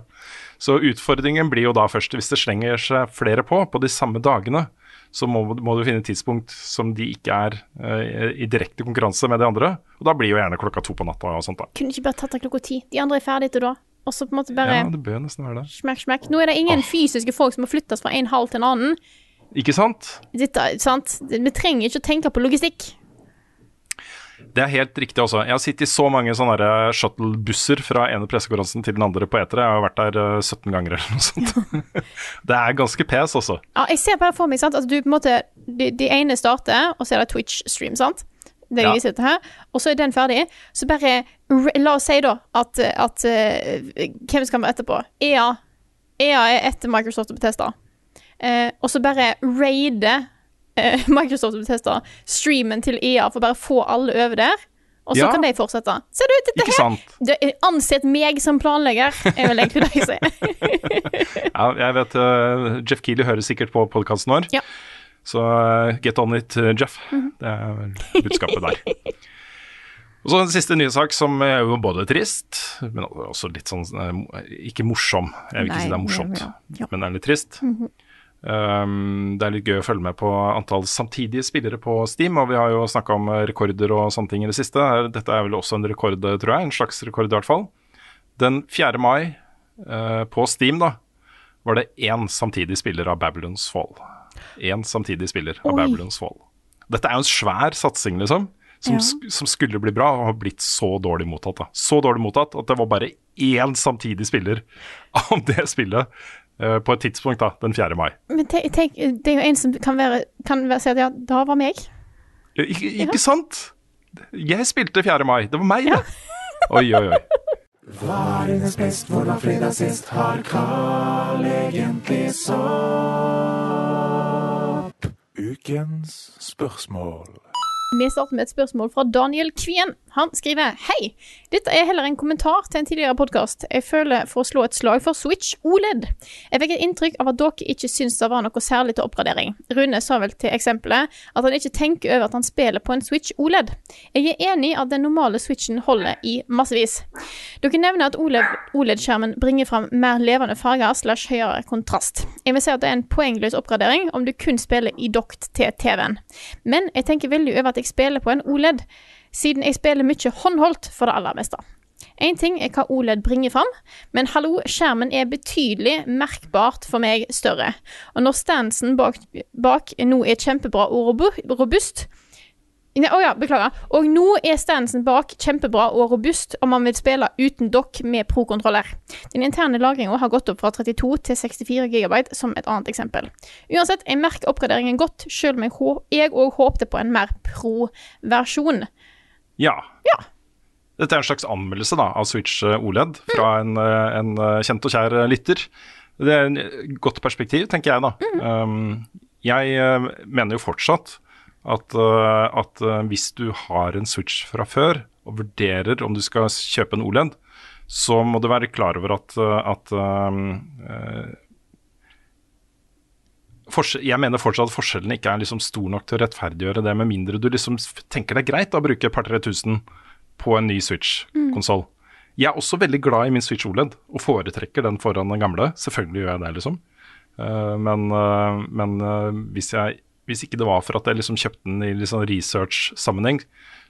Så utfordringen blir jo da først, hvis det slenger seg flere på på de samme dagene, så må, må du finne et tidspunkt som de ikke er uh, i direkte konkurranse med de andre. Og da blir jo gjerne klokka to på natta og sånt, da. Kunne ikke bare tatt det klokka ti. De andre er ferdige til da. Og så på en måte bare Ja, det bør nesten være det. smekk, smekk. Nå er det ingen fysiske folk som må flyttes fra en hall til en annen. Ikke sant? Dette, sant? Vi trenger ikke å tenke på logistikk. Det er helt riktig også. Jeg har sittet i så mange sånne der shuttlebusser fra ene pressekonferansen til den andre på etere. Jeg har vært der eh, 17 ganger eller noe sånt. det er ganske pes, altså. Ja, jeg ser bare for meg, sant. at du på en måte De, de ene starter, og så er det Twitch-stream, sant. Det Ja. viser til her. Og så er den ferdig. Så bare La oss si da at, at uh, Hvem skal vi etterpå? EA. EA er etter Microsoft og Betesta. Uh, og så bare raide eh, Microsoft og Bethesda streamen til EA for bare å få alle over der. Og så Ja. kan de fortsette. Ser du, dette Ikke her sant? det er Ansett meg som planlegger, er vel egentlig det jeg sier. Ja, jeg vet uh, Jeff Keeley hører sikkert på podkasten vår. Ja. Så uh, get on it, eh, Jeff. Det er vel budskapet der. Og så en siste nyhetssak som er jo både trist, men også litt sånn eh, Ikke morsom, jeg vil ikke Nei, si det er morsomt, ja, men det er litt trist. Um, det er litt gøy å følge med på antall samtidige spillere på Steam, og vi har jo snakka om eh, rekorder og sånne ting i det siste. Dette er vel også en rekord, tror jeg. En slags rekord, i hvert fall. Den 4. mai uh, på Steam, da, var det én samtidig spiller av Babylons Fall. Én samtidig spiller av Oi. Babylons Fall. Dette er jo en svær satsing, liksom. Som, Ja. som skulle bli bra, og har blitt så dårlig mottatt. da Så dårlig mottatt at det var bare én samtidig spiller av det spillet eh, på et tidspunkt, da, den 4. mai. Men tenk, tenk, det er jo en som kan, være, kan være, si at ja, da var meg. Ja, Ikke, ja. sant? Jeg spilte 4. mai. Det var meg, det. Oi, oi, oi. Varenes best, hvor var fredag sist? Har Carl egentlig sopp? Ukens spørsmål. Vi starter med et spørsmål fra Daniel Kvien. Han skriver Hei, dette er heller en kommentar til en tidligere podkast. Jeg føler for å slå et slag for Switch OLED. Jeg fikk et inntrykk av at dere ikke syns det var noe særlig til oppgradering. Rune sa vel til eksempelet at han ikke tenker over at han spiller på en Switch OLED. Jeg er enig i at den normale Switchen holder i massevis. Dere nevner at OLED-skjermen bringer fram mer levende farger slash høyere kontrast. Jeg vil si at det er en poengløs oppgradering om du kun spiller i dokt til TV-en. Men jeg tenker veldig over at jeg spiller på en OLED, siden jeg spiller mye håndholdt for det aller meste. Én ting er hva OLED bringer fram, men hallo, skjermen er betydelig merkbart for meg større. Og når stansen bak, bak nå er kjempebra og robust Nei, oh ja, beklager. Og nå er stansen bak kjempebra og robust om man vil spille uten dokk med pro-kontroller. Den interne lagringa har gått opp fra 32 til 64 GB, som et annet eksempel. Uansett, jeg merker oppgraderingen godt, selv om jeg òg håpte på en mer pro-versjon. Ja. Dette er en slags anmeldelse da, av Switch eh, OLED fra en, eh, en eh, kjent og kjær lytter. Det er en godt perspektiv, tenker jeg da. Um, jeg mener jo fortsatt at, at hvis du har en Switch fra før og vurderer om du skal kjøpe en OLED, så må du være klar over at, at um, jeg mener fortsatt at forskjellen ikke er liksom stor nok til å rettferdiggjøre det, med mindre du liksom tenker det er greit å bruke et par-tre tusen på en ny Switch-konsoll. Jeg er også veldig glad i min Switch OLED, og foretrekker den foran den gamle. Selvfølgelig gjør jeg det, liksom. Uh, men uh, men uh, hvis, jeg, hvis ikke det var for at jeg liksom kjøpte den i sånn research-sammenheng,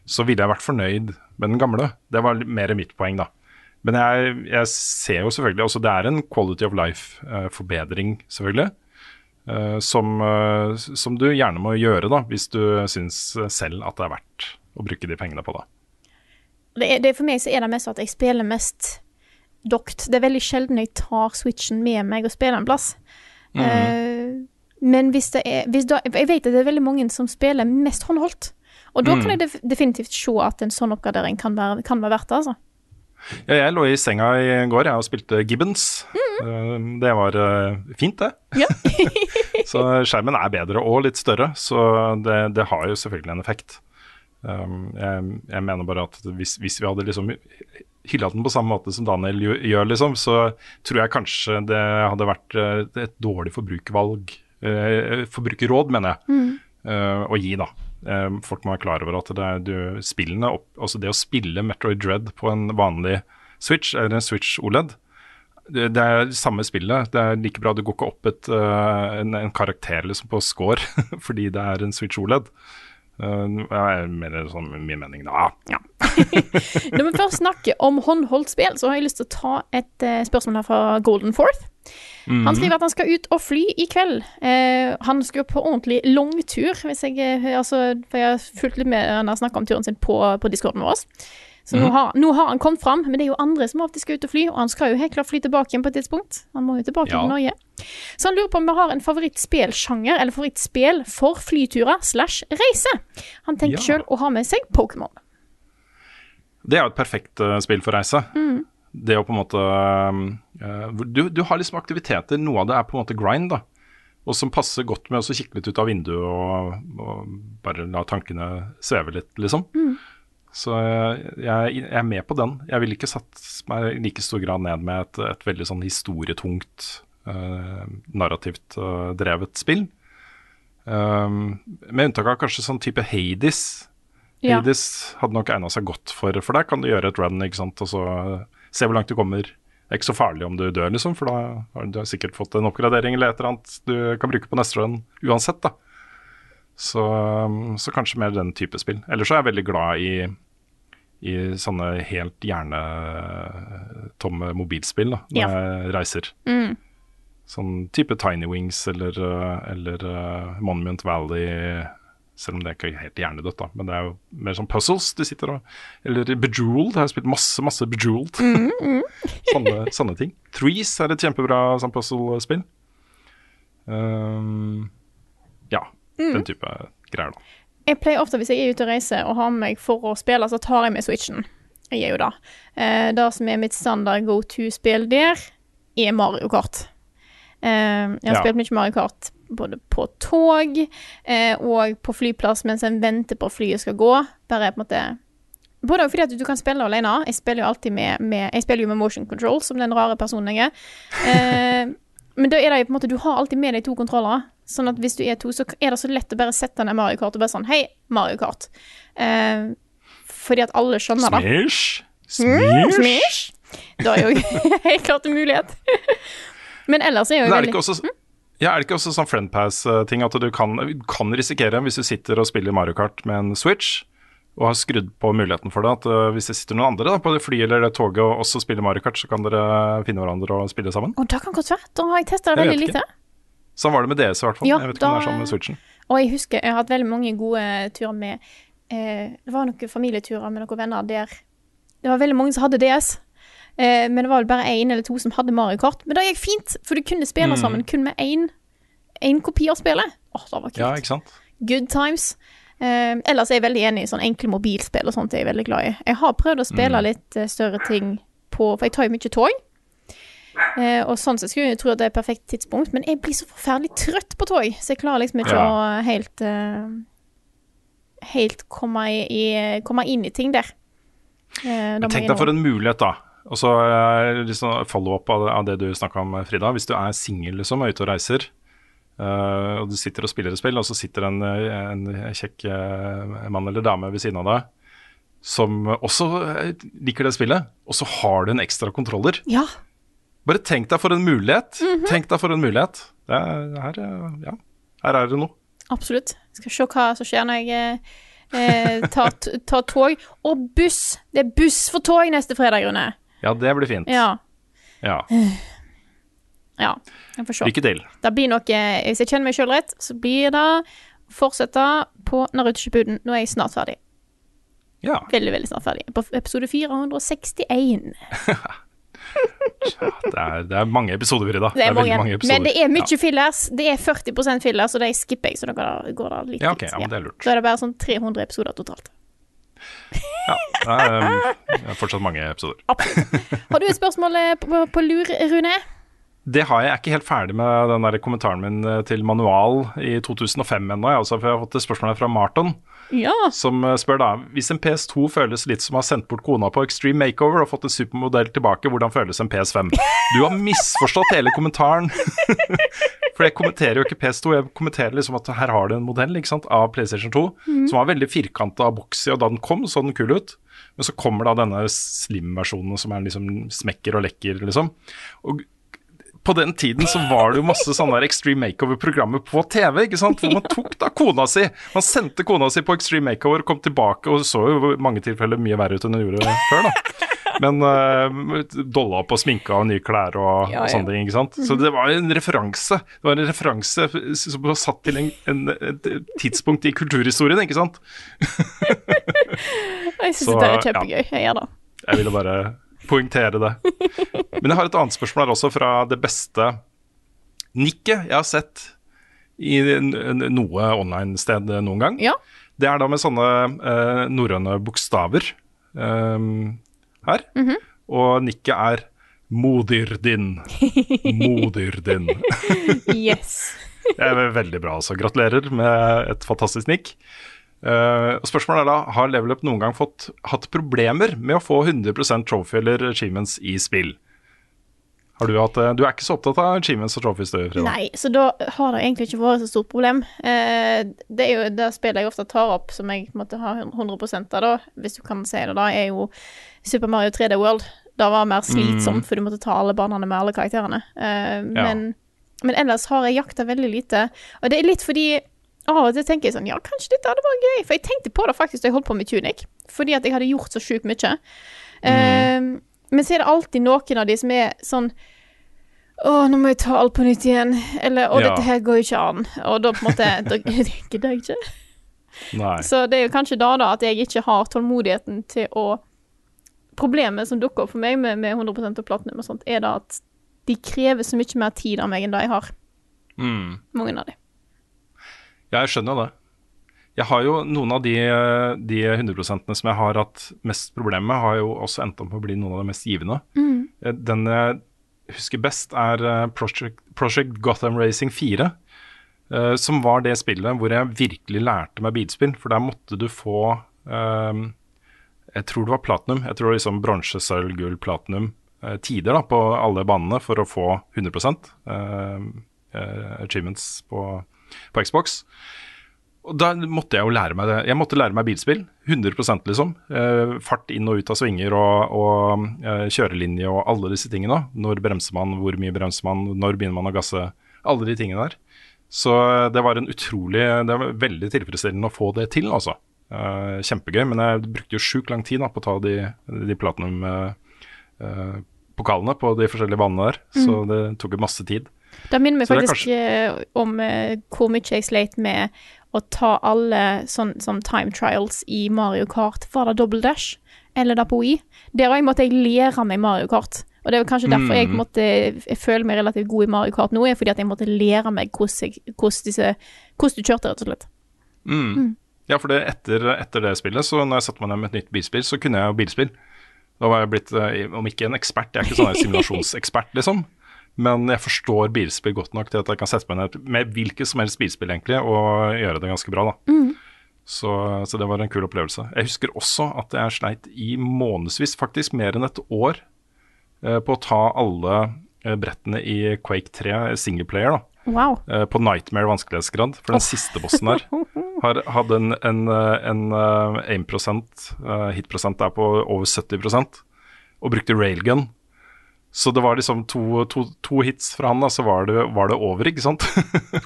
så ville jeg vært fornøyd med den gamle. Det var mer mitt poeng, da. Men jeg, jeg ser jo selvfølgelig også Det er en quality of life-forbedring, selvfølgelig. Eh, som, eh, som du gjerne må gjøre, da, hvis du syns selv at det er verdt å bruke de pengene på det. Det er, det, for meg så er det mest at jeg spiller mest dokt. Det er veldig sjelden jeg tar switchen med meg og spiller en plass. Eh, men hvis det er hvis da, Jeg vet at det er veldig mange som spiller mest håndholdt. Og da Mm. kan jeg definitivt se at en sånn oppgradering kan være, kan være verdt det, altså. Ja, jeg lå i senga i går jeg og spilte Gibbons. Mm. Det var eh, fint, det. så skjermen er bedre og litt større, så det, det har jo selvfølgelig en effekt. Um, jeg, jeg mener bare at hvis, hvis vi hadde liksom hylla den på samme måte som Daniel gjør, liksom, så tror jeg kanskje det hadde vært eh, et dårlig forbrukervalg. forbrukerråd, mener jeg, eh, å gi, da. Eh, folk må være klar over at det er spillene opp, altså det å spille Metroid Dread på en vanlig Switch, eller en Switch OLED, det, det er det samme spillet. Det er like bra du går ikke opp et, eh, en, en karakter liksom på score fordi det er en Switch OLED. Uh, jeg mener sånn min mening, da. Ja. Når vi først snakker om håndholdt spill, så har jeg lyst til å ta et eh, spørsmål her fra Golden Fourth. Han skriver at han skal ut og fly i kveld. Eh, han skal på ordentlig langtur, hvis jeg, eh, altså, for jeg har fulgt litt med han har snakket om turen sin på, på discorden vår. Så nå, har, nå har han kommet fram, men det er jo andre som alltid skal ut og fly, og han skal jo helt klart fly tilbake igjen på et tidspunkt. Han må jo tilbake Ja. til Norge. Så han lurer på om vi har en favorittspelsjanger, eller favorittspel for flyturer slash reise. Han tenker Ja. selv å ha med seg Pokémon. Det er jo et perfekt uh, spill for reise. Det å på en måte eh, du, du har liksom aktiviteter, noe av det er på en måte grind, da. Og som passer godt med å kikke litt ut av vinduet og, og bare la tankene sveve litt, liksom. Så eh, jeg, jeg er med på den. Jeg ville ikke satt meg i like stor grad ned med et, et veldig sånn historietungt, uh, narrativt uh, drevet spill. Um, med unntak av kanskje sånn type Hades, Ja. Hades hadde nok egna seg godt for, for der kan du gjøre et run, ikke sant, og så se hvor langt du kommer. Det er ikke så farlig om du dør, liksom, for da har du sikkert fått en oppgradering eller et eller annet du kan bruke på neste run uansett, da. Så, um, så kanskje mer den type spill. Ellers så er jeg veldig glad i, i sånne helt hjernetomme mobilspill da, når Ja. jeg reiser. Mm. Sånn type Tiny Wings eller, uh, eller uh, Monument Valley. Selv om det ikke er helt hjernedødt, da. Men det er jo mer sånn puzzles du sitter og Eller Bejeweled. Jeg har spilt masse, masse Bejeweled. Mm, mm. sånne, sånne ting. Threes er et kjempebra sånn puzzle-spill. Um, ja, Mm. den type greier, da. Jeg pleier ofte, hvis jeg er ute og reiser og har med meg for å spille, så tar jeg med Switchen. Jeg gjør jo det. Eh, det som er mitt standard go to-spill der, er Mario Kart. Eh, jeg har Ja. spilt mye Mario Kart både på tog eh, og på flyplass mens en venter på at flyet skal gå. Bare på en måte Både fordi at du kan spille alene. Jeg spiller jo alltid med, med Jeg spiller jo med motion control, som den rare personen jeg er. Eh, men da er det jo på en måte Du har alltid med deg to kontroller. Sånn at hvis du er to, så er det så lett å bare sette ned Mario Kart og bare sånn Hei, Mario Kart. Eh, fordi at alle skjønner det. Smish! Mm, Smish! smish. Da er jo helt klart en mulighet. Men ellers er jo veldig også, ja, er det ikke også sånn Friendpass-ting at du kan, kan risikere, hvis du sitter og spiller Mario Kart med en Switch, og har skrudd på muligheten for det, at uh, hvis det sitter noen andre da, på det flyet eller det toget og også spiller Mario Kart, så kan dere finne hverandre og spille sammen? Å, det kan godt være. Da har jeg testa det veldig lite. Sånn var det med DS i hvert fall. Ja, jeg vet ikke om det er sånn med Switchen. Og jeg husker jeg har hatt veldig mange gode turer med eh, Det var noen familieturer med noen venner der Det var veldig mange som hadde DS. Eh, men det var vel bare én eller to som hadde Mario Kart. Men det gikk fint, for du kunne spille Mm. sammen kun med én én kopi av spillet. Åh, det var kult. Ja, ikke sant? Good times. Eh, ellers er jeg veldig enig i sånn enkle mobilspill og sånt er jeg veldig glad i. Jeg har prøvd å spille Mm. litt eh, større ting på For jeg tar jo mye tog. Eh, og sånn sett skulle jeg tro at det er et perfekt tidspunkt, men jeg blir så forferdelig trøtt på tog, så jeg klarer liksom ikke Ja. å helt eh, Helt komme, i, i, komme inn i ting der. Eh, Men tenk deg for en mulighet, da. Og så liksom follow-up av, av det du snakka om, Frida. Hvis du er singel liksom, og er ute og reiser, uh, og du sitter og spiller et spill, og så sitter en, en kjekk uh, mann eller dame ved siden av deg som også eh, liker det spillet, og så har du en ekstra kontroller. Ja. Bare tenk deg for en mulighet. Mhm. Tenk deg for en mulighet. Det er, her, ja, her er det noe. Absolutt. Jeg Skal se hva som skjer når jeg eh, tar, tar tog. Og buss! Det er buss for tog neste fredag, Rune. Ja, det blir fint. Ja. Ja. ja. Jeg får se. Lykke til. Det blir noe Hvis jeg kjenner meg sjøl rett, så blir det å fortsette på Naruto-Shippuden. Nå er jeg snart ferdig. Ja. Veldig, veldig snart ferdig. På episode 461. Det er, det er mange episoder, Frida. Det er veldig mange. mange episoder. Men det er mye Ja. fillers. Det er 40% fillers, og de skipper jeg, så da går det, litt Ja, okay, ja, men det er lurt. Da er det bare sånn 300 episoder totalt. Ja, det er, det fortsatt mange episoder. Har du et spørsmål eh, på, på, på lur, Rune? Det har jeg. Jeg er ikke helt ferdig med den der kommentaren min eh, til manual i 2005 ennå. jeg, Altså, for jeg har fått et spørsmål fra Marton, Ja. som eh, spør da Hvis en PS2 føles litt som å ha sendt bort kona på Extreme Makeover og fått en supermodell tilbake, hvordan føles en PS5? Du har misforstått hele kommentaren. For jeg kommenterer jo ikke PS2, jeg kommenterer liksom at her har du en modell ikke sant, av PlayStation 2 mm. som var veldig firkanta og boxy, og da den kom, så den kul ut. Men så kommer da denne slim-versjonen som er liksom smekker og lekker, liksom. Og på den tiden så var det jo masse sånne der Extreme Makeover-programmer på TV, ikke sant? hvor man tok da kona si. Man sendte kona si på Extreme Makeover, kom tilbake og så jo i mange tilfeller mye verre ut enn hun gjorde før, da. Men uh, dolla opp og sminka og nye klær og, Ja, og sånne ting, ikke sant. Så det var en referanse. Det var en referanse som var satt til en, en, et tidspunkt i kulturhistorien, ikke sant. Jeg syns det er ja. kjempegøy. Jeg gjør det. Jeg ville bare poengtere det. Men jeg har et annet spørsmål her også, fra det beste nikket jeg har sett i noe online-sted noen gang. Det er da med sånne uh, norrøne bokstaver um, her. Mhm. Og nikket er 'modir din'. Modir din. yes. Det er veldig bra, altså. Gratulerer med et fantastisk nikk. Eh, og spørsmålet er da, Har Level Up noen gang fått, hatt problemer med å få 100% trophy eller achievements i spill? Har du hatt? Du er ikke så opptatt av achievements og trophies, du, Frida? Nei, så da har det egentlig ikke vært så stort problem. Uh, det er jo det spillet jeg ofte tar opp som jeg måtte ha 100% av, da, hvis du kan si det, da, er jo Super Mario 3D World. Det var mer slitsomt, Mm. for du måtte ta alle banene med alle karakterene. Eh, men, men ellers har jeg jakta veldig lite. Og det er litt fordi og så tenker jeg sånn Ja, kanskje dette hadde vært gøy. For jeg tenkte på det faktisk da jeg holdt på med Tunic. Fordi at jeg hadde gjort så sjukt mye. Eh, men så er det alltid noen av de som er sånn å, nå må jeg ta alt på nytt igjen. Eller å, Ja. dette her går jo ikke an. Og da på en måte Da gidder jeg ikke. Nei. Så det er jo kanskje da da at jeg ikke har tålmodigheten til å Problemet som dukker opp for meg med, med 100 og platinum og sånt, er da at de krever så mye mer tid av meg enn det jeg har. Mm. Mange av de. Ja, jeg skjønner det. Jeg har jo noen av de, de 100% som jeg har hatt mest problemer med, har jo også endt opp med å bli noen av de mest givende. Mm. Eh, Den jeg husker best, er eh, Project, Project Gotham Racing 4. eh, som var det spillet hvor jeg virkelig lærte meg bilspill. For der måtte du få um, Jeg tror det var platinum. Jeg tror liksom bronse, sølv, gull, platinum. tider da, på alle banene for å få 100 eh, eh, achievements på, på Xbox. Og da måtte jeg jo lære meg det. Jeg måtte lære meg bilspill. 100% liksom. Eh, fart inn og ut av svinger og, og eh, kjørelinje og alle disse tingene. Når bremser man, hvor mye bremser man, når begynner man å gasse. Alle de tingene der. Så eh, det var en utrolig Det var veldig tilfredsstillende å få det til, altså. Eh, kjempegøy. Men jeg brukte jo sjukt lang tid da, på å ta de, de platinum-pokalene på de forskjellige banene der. Så Mm. det tok masse tid. Det minner meg faktisk kanskje... om eh, hvor mye jeg sleit med å ta alle sånn som time trials i Mario Kart. Var det Double Dash eller da på Wii? Der òg måtte jeg lære meg Mario Kart. Og det er kanskje derfor jeg, Mm. måtte, jeg føler meg relativt god i Mario Kart nå, er fordi at jeg måtte lære meg hvordan, jeg, hvordan, disse, hvordan du kjørte, rett og slett. Mm. Mm. Ja, for det, etter, etter det spillet, så når jeg satte meg ned med et nytt bilspill, så kunne jeg jo bilspill. Da var jeg blitt, eh, om ikke en ekspert, jeg er ikke sånn simulasjonsekspert, liksom. Men jeg forstår bilspill godt nok til at jeg kan sette meg ned med hvilket som helst bilspill egentlig, og gjøre det ganske bra, da. Mm. Så, så det var en kul opplevelse. Jeg husker også at jeg sleit i månedsvis, faktisk mer enn et år, eh, på å ta alle eh, brettene i Quake 3 singleplayer, da. Wow. Eh, på Nightmare vanskelighetsgrad. For den siste bossen her har, hadde en, en, en, en eh, aim-prosent, eh, hit-prosent der på over 70% og brukte railgun. Så det var liksom to, to, to hits fra han, da, så var det, var det over, ikke sant?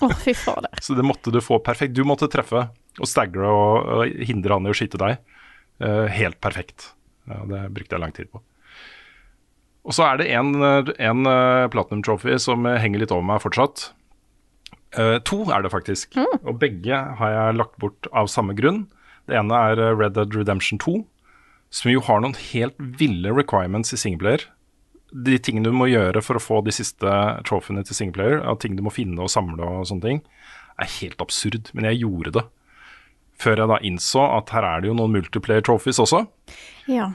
oh, fy fader. så det måtte du få perfekt. Du måtte treffe og stagre og, og hindre han i å skyte deg. Uh, helt perfekt. Ja, det brukte jeg lang tid på. Og så er det en, en uh, Platinum Trophy som henger litt over meg fortsatt. Uh, to er det faktisk, og begge har jeg lagt bort av samme grunn. Det ene er Red Dead Redemption 2, som jo har noen helt ville requirements i singleplayer. De tingene du må gjøre for å få de siste trofeene til singleplayer, av ting du må finne og samle og sånne ting, er helt absurd. Men jeg gjorde det. Før jeg da innså at her er det jo noen multiplayer trophies også. Ja.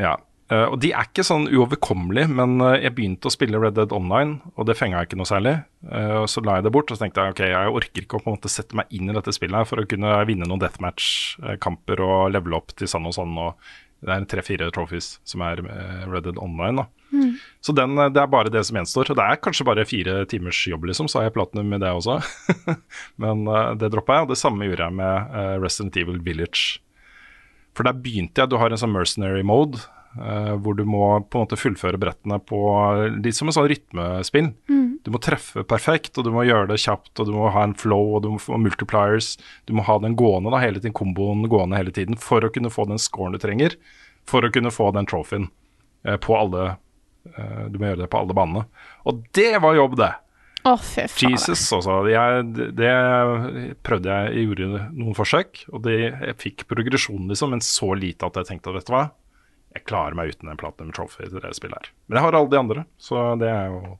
Ja, eh, og de er ikke sånn uoverkommelige, men eh, jeg begynte å spille Red Dead Online, og det fenga ikke noe særlig. Eh, og så la jeg det bort, og så tenkte jeg ok, jeg orker ikke å på en måte sette meg inn i dette spillet her for å kunne vinne noen deathmatch-kamper og levele opp til sånn og sånn, og det er tre-fire trophies som er eh, Red Dead Online. Mm. Så den, eh, det er bare det som gjenstår. Og det er kanskje bare fire timers jobb, liksom, så har jeg platinum med det også. Men uh, det droppa jeg, og det samme gjorde jeg med uh, Resident Evil Village. For der begynte jeg, du har en sånn mercenary mode, hvor du må på en måte fullføre brettene på litt som en sånn rytmespill. Mm. Du må treffe perfekt, og du må gjøre det kjapt, og du må ha en flow, og du må få multipliers. Du må ha den gående da, hele tiden, komboen gående hele tiden, for å kunne få den scoren du trenger. For å kunne få den trophyen eh, på alle eh, Du må gjøre det på alle banene. Og det var jobb, det! Oh. Jesus, altså. Jeg, det, det prøvde jeg, jeg gjorde noen forsøk, og det, jeg fikk progresjon, liksom, men så lite at jeg tenkte at vet du hva, jeg klarer meg uten en Platinum Trophy til det spillet her. Men jeg har alle de andre, så det er jeg jo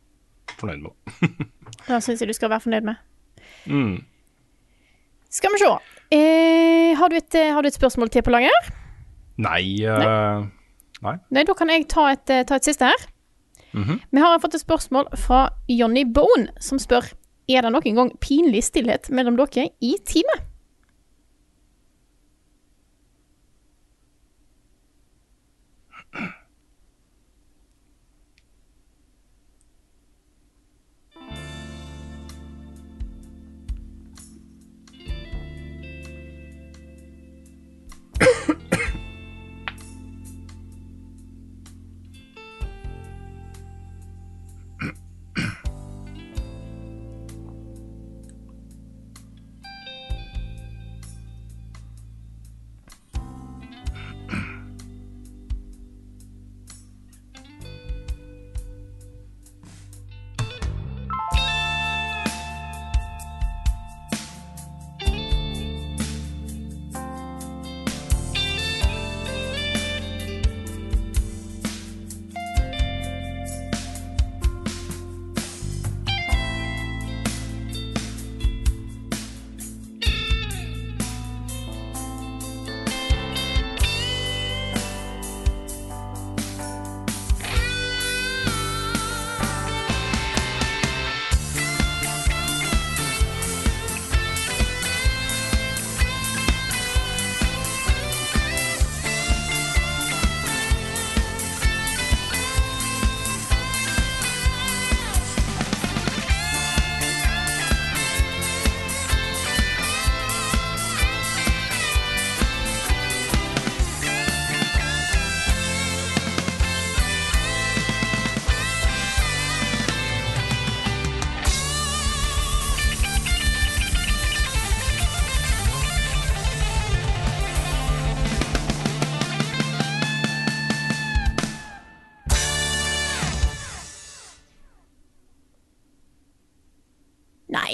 fornøyd med. Det syns jeg du skal være fornøyd med. Mm. Skal vi se. Eh, har, du et, eh, har du et spørsmål til på lager? Nei, uh, nei. Nei, da kan jeg ta et, eh, ta et siste her. Mhm. Vi har fått et spørsmål fra Johnny Bone, som spør Er det noen gang pinlig stillhet mellom dere i teamet.